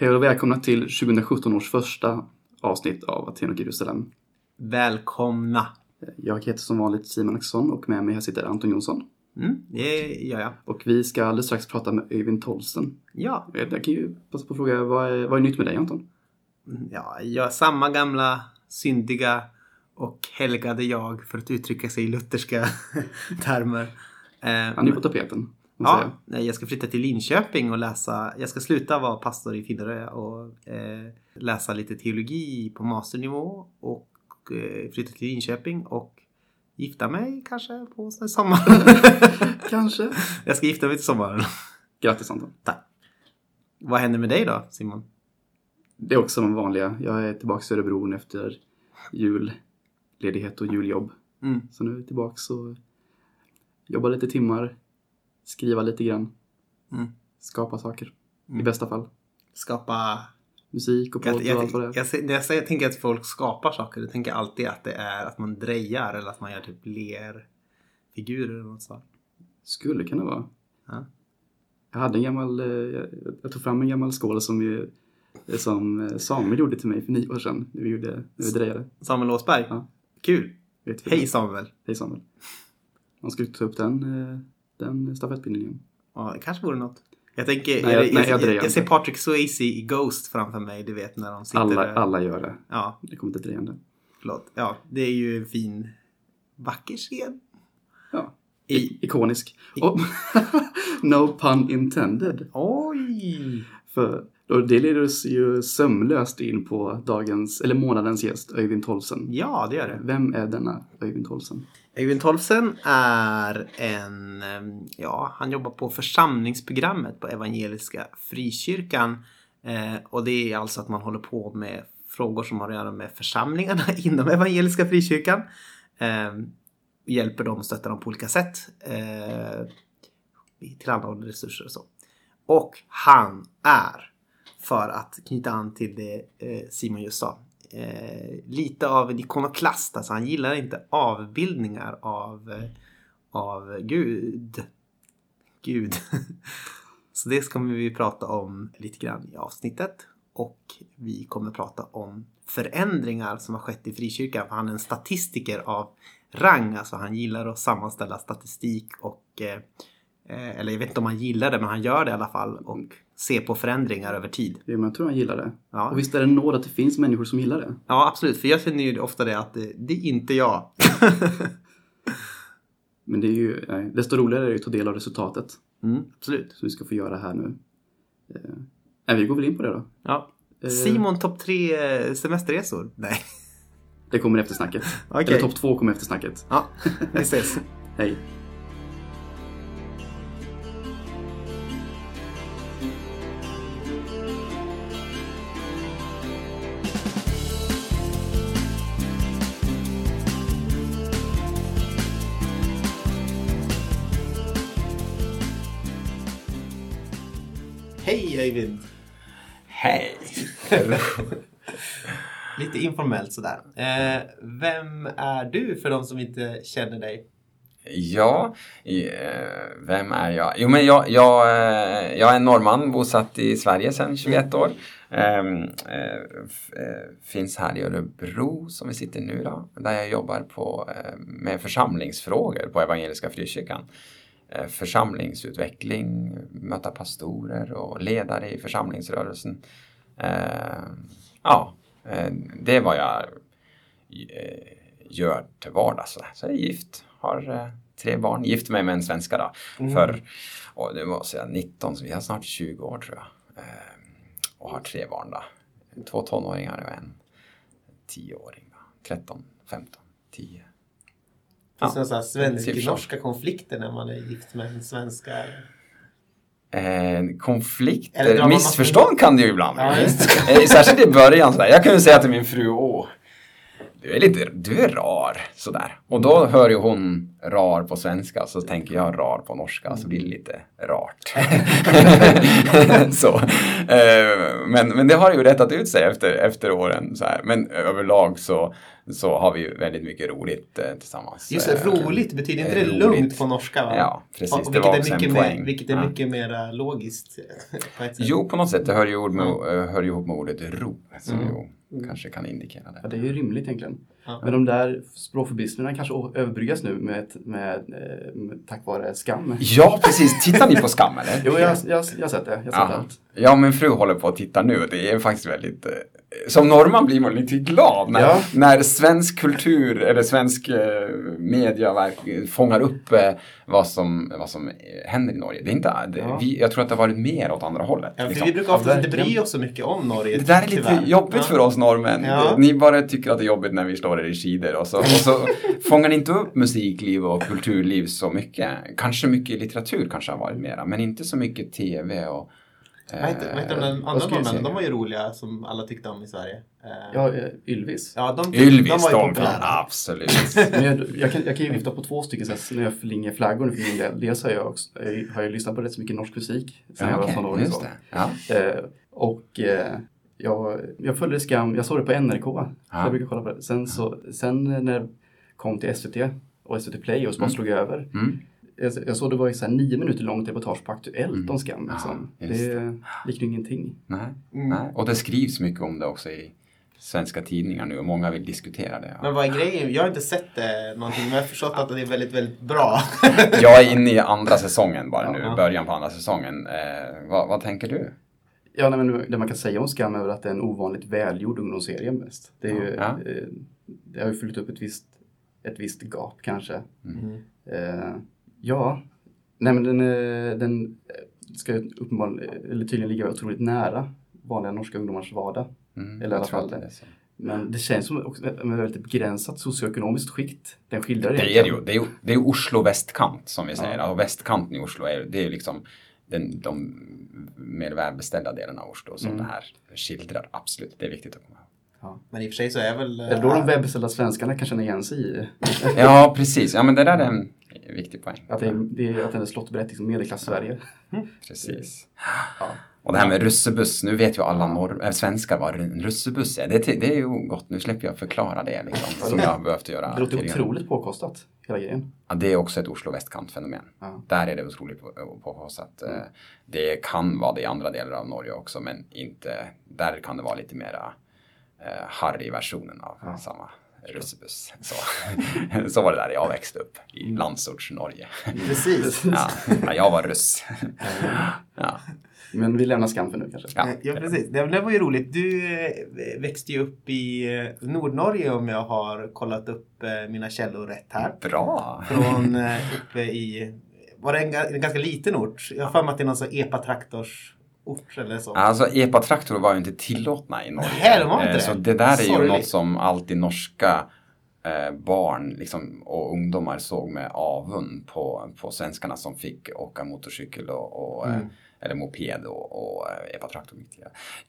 Hej och välkomna till 2017 års första avsnitt av Aten och Jerusalem. Välkomna! Jag heter som vanligt Simon Axelsson och med mig här sitter Anton Jonsson. Mm, det gör jag. Och vi ska alldeles strax prata med Öyvind Tolsten. Ja, Jag kan ju passa på att fråga, vad är, vad är nytt med dig Anton? ja, jag är samma gamla syndiga och helgade jag för att uttrycka sig i lutherska termer. Eh, Han är på tapeten. Ja, jag ska flytta till Linköping och läsa. Jag ska sluta vara pastor i Finnerö och eh, läsa lite teologi på masternivå och eh, flytta till Linköping och gifta mig kanske på sommaren. Kanske. jag ska gifta mig till sommaren. Grattis Anton. Tack. Vad händer med dig då, Simon? Det är också de vanliga. Jag är tillbaka i Örebro efter julledighet och juljobb. Mm. Så nu är jag tillbaka och jobbar lite timmar, skriva lite grann, Mm. skapa saker. Mm. I bästa fall. Skapa Musik och podd Jag, och allt vad det jag, är. jag, när jag säger, tänker att folk skapar saker, då tänker jag alltid att det är att man drejar eller att man gör typ lerfigurer eller något sånt. Skulle kunna vara. Ja. Jag hade en gammal, eh, jag- jag tog fram en gammal skål som, ju, som eh, Samuel gjorde till mig för nio år sedan. När vi, gjorde, när vi drejade. Samuel Åsberg. Ja. Kul! Hej? Samuel! Hej Samuel. Man skulle ta upp den, eh, den stafettpinnen igen. Ja, det kanske vore något. Jag tänker, Nej, jag, nej, jag jag, jag, ser Patrick Swayze i Ghost framför mig, du vet när de sitter Alla, där. alla gör det. Ja, Det kommer inte drejande. förlåt. Ja, det är ju en fin, vacker scen. Ja. I, Ikonisk. I- Och, no pun intended. oj! För då, det leder oss ju sömlöst in på dagens, eller månadens gäst, Öyvind Tolsen. Ja, det gör det. Vem är denna Öyvind Tolsen? Eivind Tolfsen är en, eh, ja, han jobbar på församlingsprogrammet på Evangeliska Frikyrkan. Eh, och det är alltså att man håller på med frågor som har att göra med församlingarna inom Evangeliska Frikyrkan. Eh, hjälper dem och stöttar dem på olika sätt. Eh, tillhandahåller resurser och så. Och han är, för att knyta an till det eh, Simon just sa, eh, lite av en ikonoklast. Alltså han gillar inte avbildningar av, eh, av Gud. Gud. Så det kommer vi prata om lite grann i avsnittet. Och vi kommer prata om förändringar som har skett i frikyrkan. För han är en statistiker av rang. Alltså han gillar att sammanställa statistik och eh, eh, eller jag vet inte om han gillar det, men han gör det i alla fall. Och ser på förändringar över tid. Jo, men jag tror han gillar det. Ja. Och visst är det nåd att det finns människor som gillar det? Ja, absolut. För jag känner ju ofta det att det, det är inte jag. Men det är ju, nej, desto roligare är det att ta del av resultatet. mm, absolut. Som vi ska få göra här nu. Eh, vi går väl in på det då. Ja. Eh, Simon topp tre eh, semesterresor? Nej. Det kommer efter snacket. Okej. Eller topp två kommer efter snacket. Ja, vi ses. Hej sådär. Eh, vem är du för de som inte känner dig? Ja, eh, vem är jag? Jo, men jag, jag, eh, jag är en norrman bosatt i Sverige sedan 21 år. Ehm, eh, finns här i Örebro som vi sitter nu då, där jag jobbar på, med församlingsfrågor på Evangeliska Frikyrkan. Församlingsutveckling, möta pastorer och ledare i församlingsrörelsen. Ehm, ja, det är vad jag eh, gör till vardags. Så jag är gift, har eh, tre barn, gift mig med en svenska då. För, och det var jag 19, så vi har snart 20 år tror jag. Eh, och har tre barn då. Två tonåringar och en tioåring. Då. 13, 15, 10. Finns Ja, det några svensk-norska typ konflikter när man är gift med en svenska? Eh, konflikter, missförstånd kan det ju ibland Ja, Eh, Särskilt i början sådär. Jag kunde säga till min fru, åh, du är lite, du är rar sådär. Och då hör ju hon rar på svenska så tänker jag rar på norska så blir det lite rart. så. Eh, men, men det har ju rättat ut sig efter, efter åren så här. Men överlag så, så har vi väldigt mycket roligt eh, tillsammans. Just det, Eh, roligt betyder inte det lugnt på norska va? Ja, precis. Och Det vilket var är också en mycket, mer, vilket är Ja. mycket mer logiskt eh, på ett sätt. Jo, på något sätt. Det hör ju, ord med, eh, hör ju ihop med ordet ro, som Mm. Ju kanske kan indikera Ja, det. det är ju rimligt egentligen. Ja. Men de där språkförbistringarna kanske överbryggas nu med, med, eh, med, tack vare skam. Ja, precis. Tittar ni på Skam eller? Jo, jag, jag, jag har sett det. Jag sett Ja. allt. ja, min fru håller på att titta nu och det är faktiskt väldigt... eh, Som norrman blir man lite glad när, Ja. när svensk kultur eller svensk eh, media fångar upp eh, vad, som, vad som händer i Norge. Det är inte, det, Ja. vi, jag tror att det har varit mer åt andra hållet. Ja, liksom. vi brukar ofta inte bry oss så mycket om Norge. Det där är lite tyvärr. jobbigt Ja. för oss norrmän. Ja. Ni bara tycker att det är jobbigt när vi slår er i skidor och så, och så fångar ni inte upp musikliv och kulturliv så mycket. Kanske mycket litteratur kanske har varit mera, men inte så mycket tv och... eh, Vad heter de andra norrmännen? De var ju roliga som alla tyckte om i Sverige. Eh, Ja, eh, Ylvis. ja de, Ylvis, de var ju de, absolut. Men jag, jag, kan, jag kan ju vifta på två stycken så när jag flaggor för min del. Dels har jag, också, jag har jag lyssnat på rätt så mycket norsk musik sen jag var Okej, tonåring. Ja. Eh, och eh, jag, jag följde Skam, jag såg det på NRK. Så Ja. jag brukar kolla på det. Sen, så, sen när det kom till SVT och SVT Play och så bara Mm. slog över. Mm. Jag, jag såg det var så här nio minuter långt reportage på Aktuellt Mm. om Skam. Liksom. just det liknar ingenting. Nej, Mm. nej. Och det skrivs mycket om det också i svenska tidningar nu och många vill diskutera det. Men vad är grejen? Jag har inte sett det någonting men jag har förstått att det är väldigt, väldigt bra. Jag är inne i andra säsongen bara nu, Ja. början på andra säsongen. Eh, vad, vad tänker du? Ja, nej, men det man kan säga om Skam är väl att det är en ovanligt välgjord ungdomsserie mest. Det, är ju, Ja. eh, det har ju fyllt upp ett visst, ett visst gap kanske. Mm. Eh, ja, nej men den, eh, den eh, ska ju uppenbarligen, eller tydligen ligga otroligt nära vanliga norska ungdomars vardag. Mm, Eller i alla fall det. Men det känns som också ett väldigt begränsat socioekonomiskt skikt den skildrar Det är det ju. Det är, ju- det är Oslo västkant som vi säger. Ja. Och västkanten i Oslo är, det är liksom den, de mer välbeställda delarna av Oslo som Mm. det här skildrar. Absolut, det är viktigt att komma ihåg. Men i och för sig så är väl... Är det då de välbeställda svenskarna kan känna igen sig i Ja, precis. Ja, men det där är en viktig poäng. att, det är, det är, att den är slottsberättelse om medelklass-Sverige? Precis. Ja. Och det här med russebuss, nu vet ju alla norr, äh, svenskar vad en russebuss är. Det, det är ju gott, nu slipper jag förklara det liksom, som jag har behövt göra Det låter tidigare. otroligt påkostat, hela grejen. Ja, det är också ett Oslo västkant-fenomen. Ja. Där är det otroligt på- påkostat. Eh, Det kan vara det i andra delar av Norge också, men inte, där kan det vara lite mera eh, harry-versionen av Ja. samma russebuss. Så, så var det där jag växte upp, i landsorts-Norge. Precis. Ja, jag var russ. Ja. Men vi lämnar skam för nu kanske. Ja. Ja, precis. Det, var ju roligt. Du eh, växte ju upp i eh, Nordnorge om jag har kollat upp eh, mina källor rätt här. Bra! Från uppe i... Var det en, en ganska liten ort? Jag har för mig att det är någon sån epatraktorsort eller så. Alltså epatraktorer var ju inte tillåtna i Norge. Nej, de var inte Eh, det. Så det där är ju Sorgligt. något som alltid norska eh, barn liksom, och ungdomar såg med avund på, på svenskarna som fick åka motorcykel och, och eh, Mm. eller moped och, och epatraktor.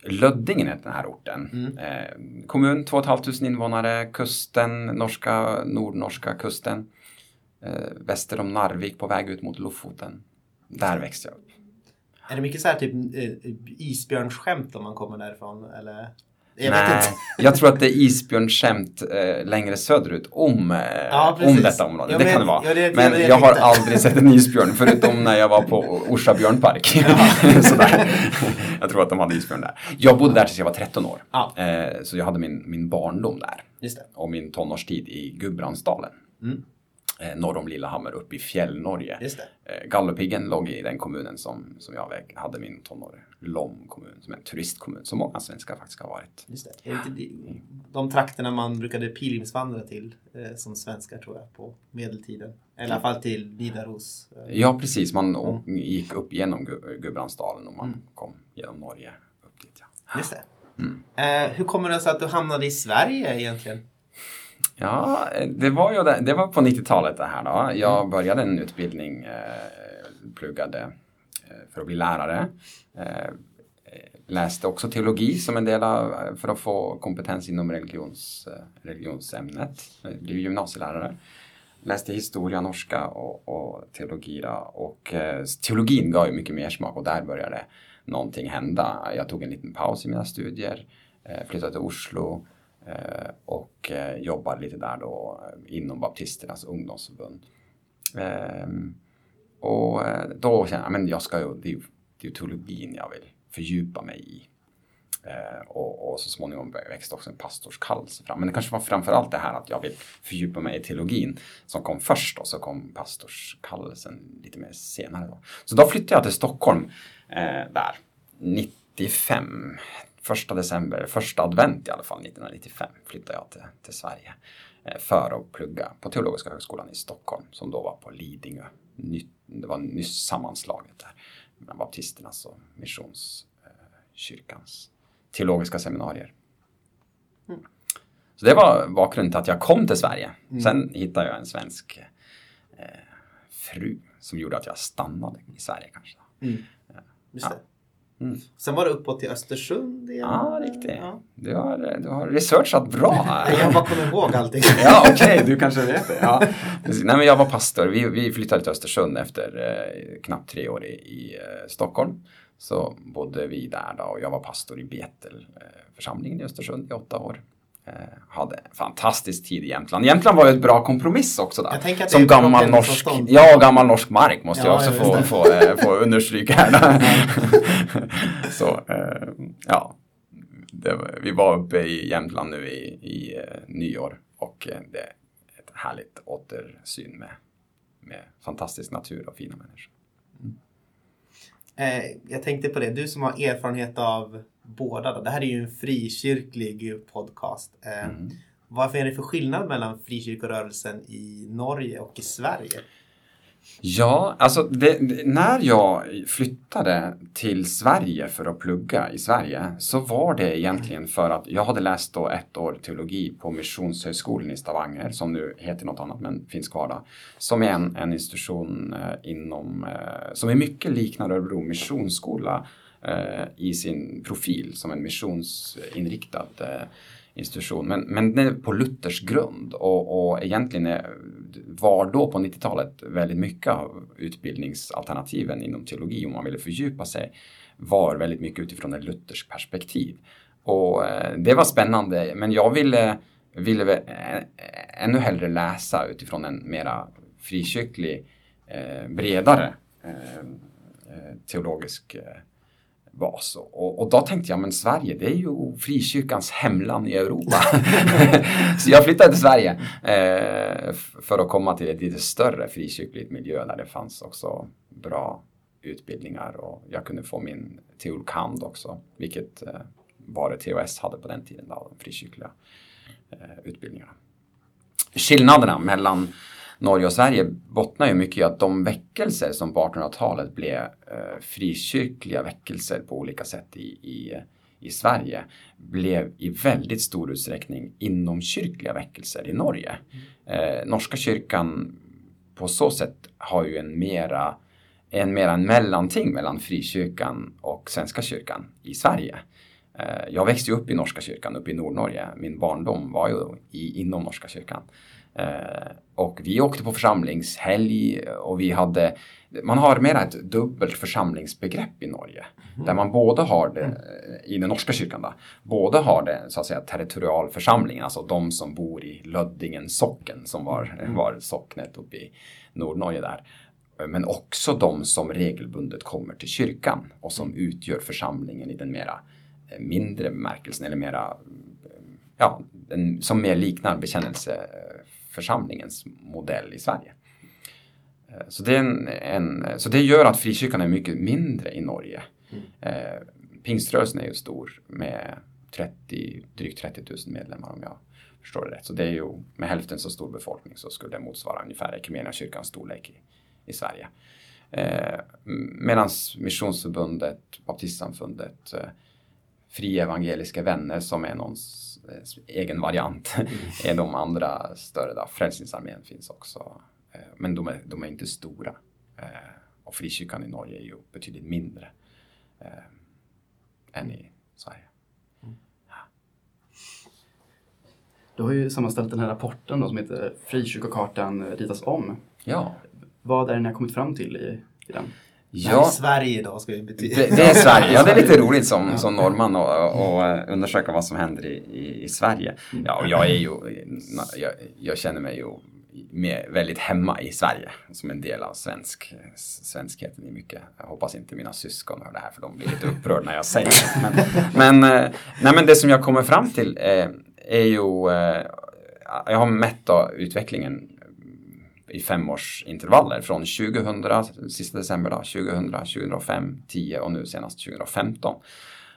Löddingen heter den här orten. Mm. Eh, kommun, 2 500 invånare, kusten, norska, nordnorska kusten. Eh, väster om Narvik på väg ut mot Lofoten. Där växte jag upp. Är det mycket så här typ eh, isbjörnsskämt om man kommer därifrån? Eller? Jag Nej, jag tror att det är isbjörnsskämt eh, längre söderut om, eh, Ja, om detta område. Ja, det men- kan det vara. ja, det- men det- jag har aldrig sett en isbjörn förutom när jag var på Orsa björnpark. Jag tror att de hade isbjörn där. Jag bodde där tills jag var 13 år. Eh, så jag hade min, min barndom där. Och min tonårstid i Gudbrandsdalen. Mm. Eh, norr om Lillehammer uppe i fjällnorge. Just det. Eh, låg i den kommunen som, som jag hade min tonår. Lom kommun, som är en turistkommun som många svenskar faktiskt har varit. Just det. Är det inte de, de trakterna man brukade pilgrimsvandra till eh, som svenskar tror jag på medeltiden? Eller i alla fall till Nidaros. Eh, Ja, precis. Man å- gick upp genom Gu- Gudbrandsdalen och man Mm. kom genom Norge upp dit. Ja. Just det. Mm. Eh, hur kommer det sig att du hamnade i Sverige egentligen? Ja, det var ju det, var på 90-talet det här då. Jag började en utbildning, eh, pluggade eh, för att bli lärare. Eh, läste också teologi som en del av, för att få kompetens inom religions, religionsämnet. Jag blev gymnasielärare. Läste historia, norska och, och teologi. Då. Och teologin gav ju mycket mer smak och där började någonting hända. Jag tog en liten paus i mina studier, flyttade till Oslo, Eh, och eh, jobbade lite där då eh, inom baptisternas ungdomsförbund. Ehm, och då kände jag, men jag ska ju, det är ju, det är ju teologin jag vill fördjupa mig i. Ehm, och, och, så småningom växte också en pastorskallelse fram. Men det kanske var framförallt det här att jag vill fördjupa mig i teologin som kom först och så kom pastorskallelsen lite mer senare. Då. Så då flyttade jag till Stockholm eh, där 95, första december, första advent i alla fall 1995 flyttade jag till, till Sverige eh, för att plugga på Teologiska högskolan i Stockholm som då var på Lidingö. Ny, det var nyss sammanslaget där mellan baptisternas och missionskyrkans teologiska seminarier. Mm. Så det var bakgrunden till att jag kom till Sverige. Mm. Sen hittade jag en svensk eh, fru som gjorde att jag stannade i Sverige kanske. Mm. Ja. Mm. Sen var det uppåt till Östersund igen. Ja, riktigt. Ja. Du, har, du har researchat bra här. jag bara kommer ihåg allting. ja, okej, okay, du kanske vet det. Ja. Nej, men jag var pastor. Vi, vi flyttade till Östersund efter eh, knappt tre år i, i eh, Stockholm. Så bodde vi där då och jag var pastor i Betel eh, församlingen i Östersund i åtta år. Eh, hade fantastisk tid i Jämtland. Jämtland var ju ett bra kompromiss också där. Som gammal norsk, ja, gammal norsk mark måste ja, jag också få, få, äh, få understryka här. så äh, ja, var, vi var uppe i Jämtland nu i, i nyår och det är ett härligt återsyn med, med fantastisk natur och fina människor. Mm. jag tänkte på det, du som har erfarenhet av båda. Då. Det här är ju en frikyrklig podcast. Eh, mm. Varför är det för skillnad mellan frikyrkorörelsen i Norge och i Sverige? Ja, alltså det, när jag flyttade till Sverige för att plugga i Sverige så var det egentligen för att jag hade läst då ett år teologi på Missionshögskolan i Stavanger som nu heter något annat men finns kvar då. Som är en, en institution eh, inom, eh, som är mycket liknar Örebro Missionsskola Eh, i sin profil som en missionsinriktad eh, institution. Men, men den är på Luthers grund och, och egentligen är, var då på 90-talet väldigt mycket av utbildningsalternativen inom teologi om man ville fördjupa sig var väldigt mycket utifrån ett Luthers perspektiv. Och eh, det var spännande men jag ville, ville ännu hellre läsa utifrån en mera frikyrklig, bredare teologisk var så. Och, och, då tänkte jag, men Sverige det är ju frikyrkans hemland i Europa. så jag flyttade till Sverige eh, för att komma till ett lite större frikyrkligt miljö där det fanns också bra utbildningar och jag kunde få min teolkand också, vilket eh, bara THS hade på den tiden, då, de frikyrkliga eh, utbildningarna. Skillnaderna mellan Norge och Sverige bottnar ju mycket i att de väckelser som på 1800-talet blev eh, frikyrkliga väckelser på olika sätt i, i, i Sverige blev i väldigt stor utsträckning inomkyrkliga väckelser i Norge. Eh, Norska kyrkan på så sätt har ju en mera en mera en mellanting mellan frikyrkan och Svenska kyrkan i Sverige. Eh, jag växte upp i Norska kyrkan uppe i Nordnorge. Min barndom var ju i, inom Norska kyrkan. Eh, och vi åkte på församlingshelg och vi hade, man har mera ett dubbelt församlingsbegrepp i Norge. Mm. Där man både har det, i den norska kyrkan då, både har det så att säga territorialförsamlingen, alltså de som bor i Löddingen socken som var, mm. var socknet uppe i Nordnorge där. Men också de som regelbundet kommer till kyrkan och som utgör församlingen i den mera eh, mindre bemärkelsen eller mera, ja, som mer liknar bekännelse församlingens modell i Sverige. Eh, så det, en, en, så det gör att frikyrkan är mycket mindre i Norge. Mm. Eh, pingströrelsen är ju stor med 30, drygt 30 000 medlemmar om jag förstår det rätt. Så det är ju med hälften så stor befolkning så skulle det motsvara ungefär kyrkans storlek i, i Sverige. Eh, Medan Missionsförbundet, Baptistsamfundet, eh, Fria Evangeliska Vänner som är någons egen variant mm. är de andra större. Då. Frälsningsarmén finns också. Eh, men de är, de är inte stora. Eh, och frikyrkan i Norge är ju betydligt mindre än i Sverige. Mm. Du har ju sammanställt den här rapporten då, som heter Frikyrkokartan ritas om. Ja. Vad är det ni har kommit fram till i, i den? Det här är Sverige då ska vi betyda. Det, det är Sverige, ja det är lite roligt som, som norrman att undersöka vad som händer i, i, i Sverige. Ja, och jag är ju, jag, jag känner mig ju med, väldigt hemma i Sverige som en del av svensk, svenskheten i mycket. Jag hoppas inte mina syskon hör det här för de blir lite upprörda när jag säger det. Men, men, eh, nej, men det som jag kommer fram till eh, är ju, eh, jag har mätt då utvecklingen i femårsintervaller från 2000, sista december då, 2000, 2005, 10 och nu senast 2015.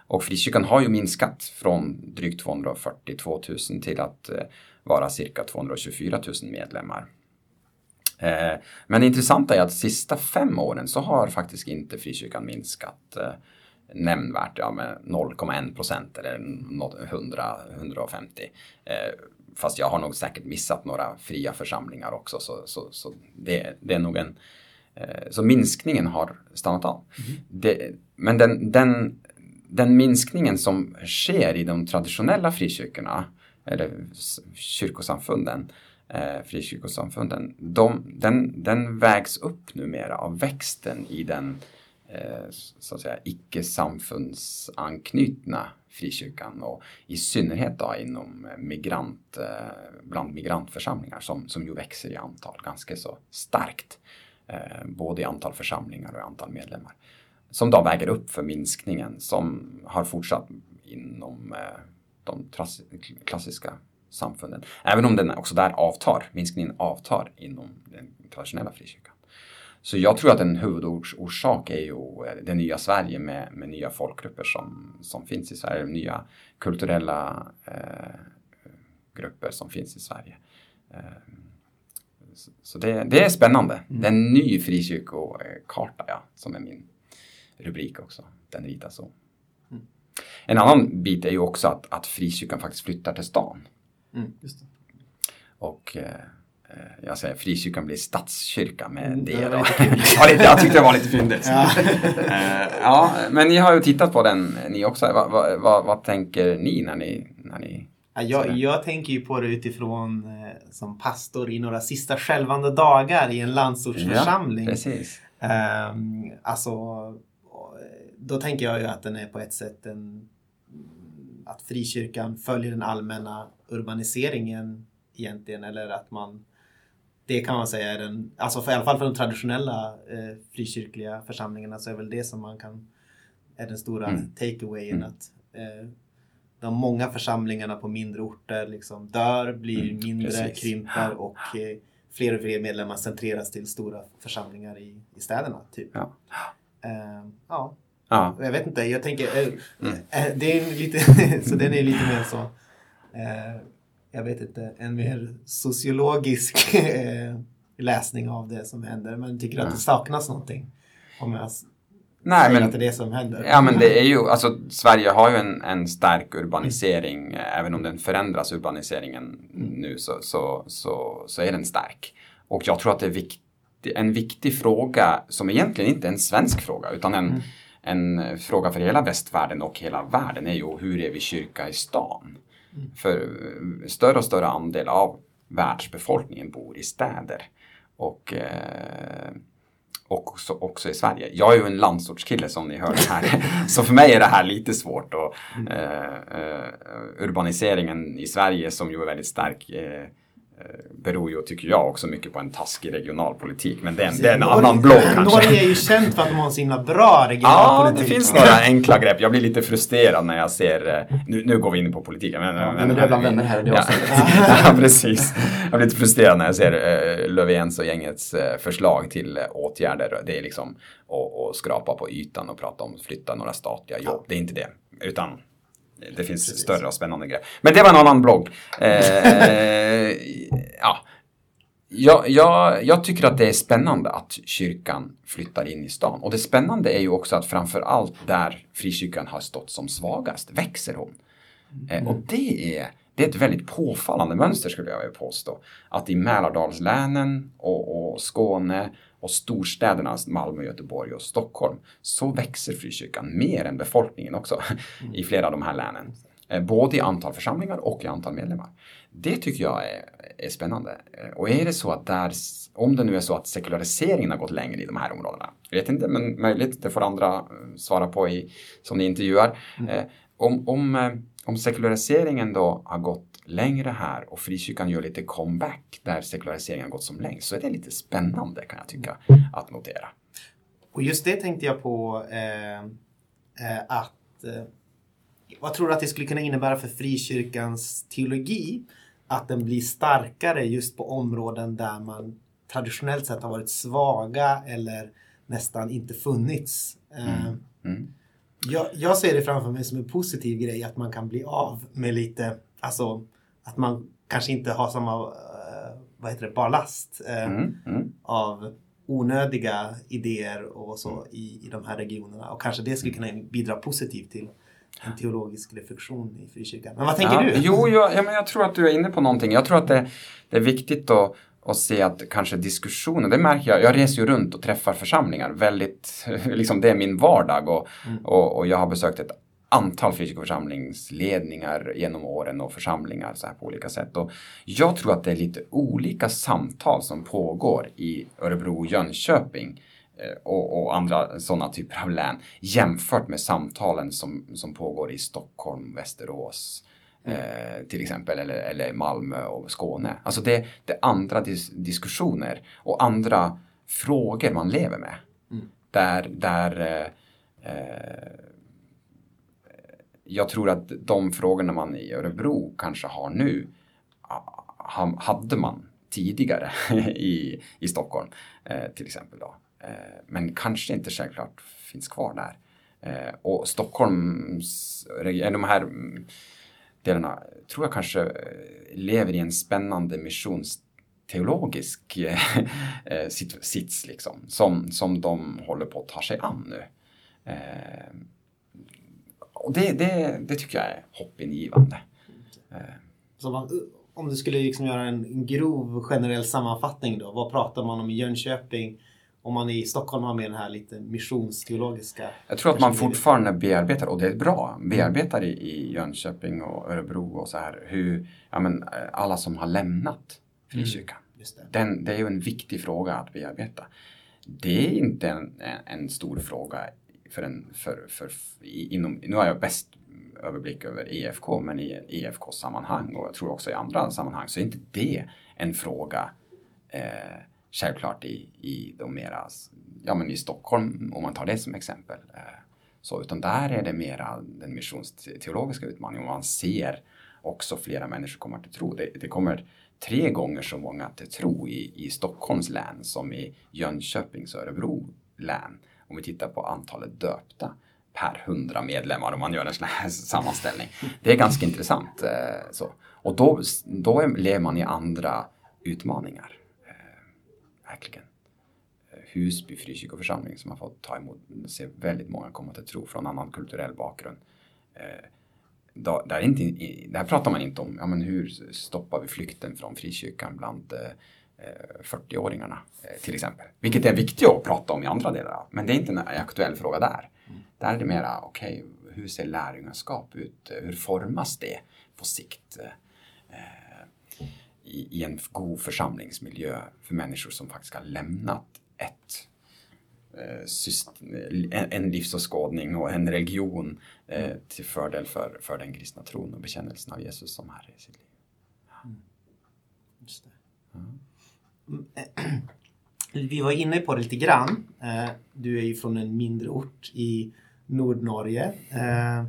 Och frikyrkan har ju minskat från drygt 242 000 till att eh, vara cirka 224 000 medlemmar. Eh, men det intressanta är att de sista fem åren så har faktiskt inte frikyrkan minskat eh, nämnvärt, ja, med 0,1 procent eller 100, 150. Fast jag har nog säkert missat några fria församlingar också. Så, så, så det, det är nog en... Eh, så minskningen har stannat av. Mm. Det, men den, den, den minskningen som sker i de traditionella frikyrkorna eller kyrkosamfunden, eh, frikyrkosamfunden, de, den, den vägs upp numera av växten i den Eh, så att säga icke-samfundsanknutna frikyrkan och i synnerhet då inom eh, migrant, eh, bland migrantförsamlingar som, som ju växer i antal ganska så starkt. Både i antal församlingar och i antal medlemmar. Som då väger upp för minskningen som har fortsatt inom de klassiska samfunden. Även om den också där avtar, minskningen avtar inom den traditionella frikyrkan. Så jag tror att en huvudorsak är ju eh, det nya Sverige med, med nya folkgrupper som, som finns i Sverige, nya kulturella eh, grupper som finns i Sverige. Eh, så, så det, det, är spännande. Mm. Det är en ny frikyrkokarta, ja, som är min rubrik också. Den vita så. Mm. En annan bit är ju också att, att frikyrkan faktiskt flyttar till stan. Mm, och Eh, jag säger frikyrkan blir statskyrka med mm, det. Då. jag tyckte det var lite fyndigt. Ja. Eh, ja, men ni har ju tittat på den ni också. Vad, vad, vad, vad tänker ni när ni, när ni jag, jag tänker ju på det utifrån eh, som pastor i några sista skälvande dagar i en landsortsförsamling. Ja, precis. Um, alltså, då tänker jag ju att den är på ett sätt en, att frikyrkan följer den allmänna urbaniseringen egentligen eller att man det kan man säga är den, alltså för, i alla fall för de traditionella eh, frikyrkliga församlingarna så är väl det som man kan, är den stora mm. takeawayen mm. att eh, de många församlingarna på mindre orter liksom dör, blir mm, mindre, precis. krymper och eh, fler och fler medlemmar centreras till stora församlingar i, i städerna. Typ. Ja. Uh, ja. ja. Jag vet inte, jag tänker, uh, mm. uh, det är lite, så den är lite mer så jag vet inte, en mer sociologisk eh, läsning av det som händer. Men tycker att det saknas någonting. Om jag Nej, säger men, att det är det som händer. Ja men det är ju, alltså Sverige har ju en, en stark urbanisering. Mm. Även om den förändras urbaniseringen mm. nu så, så, så, så är den stark. Och jag tror att det är vikt, en viktig fråga som egentligen inte är en svensk fråga utan en, mm. en fråga för hela västvärlden och hela världen är ju hur är vi kyrka i stan? För eh, större och större andel av världsbefolkningen bor i städer. Och, eh, och också, också, i Sverige. Jag är ju en landsortskille som ni hör här. så för mig är det här lite svårt. Och, mm. urbaniseringen i Sverige som ju är väldigt stark beror ju, tycker jag, också mycket på en taskig regionalpolitik. Men det är en, det är en annan blogg kanske. Norge är ju känt för att de har en så himla bra regionalpolitik. Ja, det finns några enkla grepp. Jag blir lite frustrerad när jag ser, eh, nu, nu går vi in på politiken. Men, ja, men, men du är bland vänner här i det ja. ja, precis. Jag blir lite frustrerad när jag ser uh, Löfvens och gängets uh, förslag till uh, åtgärder. Det är liksom att skrapa på ytan och prata om att flytta några statliga jobb. Ja. Det är inte det. Utan det finns Precis. större och spännande grejer. Men det var en annan blogg. Eh, ja. Jag, jag, jag, tycker att det är spännande att kyrkan flyttar in i stan. Och det spännande är ju också att framför allt där frikyrkan har stått som svagast växer hon. Mm. Eh, och det är, det är ett väldigt påfallande mönster skulle jag vilja påstå. Att i Mälardalslänen och, och Skåne och storstäderna Malmö, Göteborg och Stockholm så växer frikyrkan mer än befolkningen också mm. i flera av de här länen. Eh, både i antal församlingar och i antal medlemmar. Det tycker jag är, är spännande. Eh, och är det så att där, om det nu är så att sekulariseringen har gått längre i de här områdena, jag vet inte, men möjligt, det får andra eh, svara på i, som ni intervjuar. Mm. om, om, om sekulariseringen då har gått längre här och frikyrkan gör lite comeback där sekulariseringen gått som längst så är det lite spännande kan jag tycka att notera. Och just det tänkte jag på eh, eh, att eh, vad tror du att det skulle kunna innebära för frikyrkans teologi? Att den blir starkare just på områden där man traditionellt sett har varit svaga eller nästan inte funnits. Eh, mm. Mm. Jag, jag, ser det framför mig som en positiv grej att man kan bli av med lite, alltså att man kanske inte har samma, uh, vad heter det, ballast uh, mm. Mm. av onödiga idéer och så mm. i, i de här regionerna. Och kanske det skulle kunna bidra positivt till en teologisk reflektion i frikyrkan. Men vad tänker ja, du? Jo, jag, ja, men jag tror att du är inne på någonting. Jag tror att det, det är viktigt att och se att kanske diskussioner, det märker jag, jag reser ju runt och träffar församlingar väldigt, liksom det är min vardag och, mm. och, och, jag har besökt ett antal frikyrkoförsamlingsledningar genom åren och församlingar så här på olika sätt. Och jag tror att det är lite olika samtal som pågår i Örebro och Jönköping eh, och, och, andra sådana typer av län jämfört med samtalen som, som pågår i Stockholm, Västerås, eh, till exempel, eller, eller Malmö och Skåne. Alltså det, det är andra dis diskussioner och andra frågor man lever med. Mm. Där, där eh, eh jag tror att de frågorna man i Örebro kanske har nu hade man tidigare i, i Stockholm eh, till exempel. Då. Eh, men kanske inte självklart finns kvar där. Eh, och Stockholms, de här mm, delarna tror jag kanske lever i en spännande missionsteologisk sits liksom, som, som de håller på att ta sig an nu. Och det, det, det tycker jag är hoppingivande. Man, om du skulle liksom göra en grov generell sammanfattning då, vad pratar man om i Jönköping? Om man i Stockholm har med den här lite missionsteologiska... Jag tror att man fortfarande bearbetar, och det är bra, bearbetar i, i Jönköping och Örebro och så här, hur, ja men alla som har lämnat frikyrkan. Mm, det. Den, det är ju en viktig fråga att bearbeta. Det är inte en, en stor fråga för en, för, för, inom, nu har jag bäst överblick över EFK, men i EFK-sammanhang och jag tror också i andra sammanhang så är inte det en fråga eh, självklart i, i de mera, ja men i Stockholm om man tar det som exempel. Eh, så, utan där är det mera den missionsteologiska utmaningen och man ser också flera människor komma till tro. Det, det kommer tre gånger så många till tro i, i Stockholms län som i Jönköpings och Örebro län om vi tittar på antalet döpta per hundra medlemmar om man gör en sån här sammanställning. Det är ganska intressant. Eh, så. Och då, då lever man i andra utmaningar. Eh, verkligen. Eh, Husby frikyrkoförsamling som har fått ta emot, se väldigt många komma till tro från annan kulturell bakgrund. Då, där, inte, där pratar man inte om ja, men hur stoppar vi flykten från frikyrkan bland 40-åringarna eh, till exempel. Vilket är viktigt att prata om i andra delar. Men det är inte en aktuell fråga där. Där är det mera, okej, okay, hur ser lärjungaskap ut? Hur formas det på sikt? Eh, i, i, en god församlingsmiljö för människor som faktiskt har lämnat ett eh, en, en livsåskådning och en religion eh, till fördel för, för den kristna tron och bekännelsen av Jesus som Herre i sitt liv. Mm. Just det. Mm. Vi var inne på det lite grann. Eh, du är ju från en mindre ort i Nordnorge. Eh,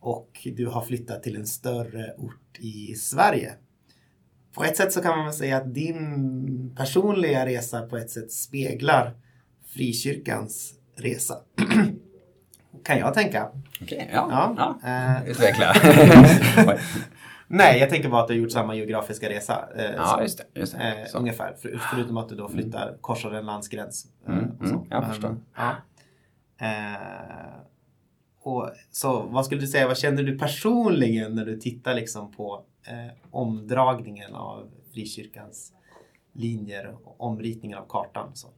och du har flyttat till en större ort i Sverige. På ett sätt så kan man säga att din personliga resa på ett sätt speglar frikyrkans resa. kan jag tänka. Okej, okay, ja. ja. ja. Uh, Utveckla. Nej, jag tänker bara att du har gjort samma geografiska resa. Eh, ja, som, just det. Just det. Eh, ungefär. För, förutom att du då flyttar, mm. korsar en landsgräns. Eh, mm, mm, jag förstår. ja. Eh, och, så vad skulle du säga, vad känner du personligen när du tittar liksom på eh, omdragningen av frikyrkans linjer och omritningen av kartan? Så.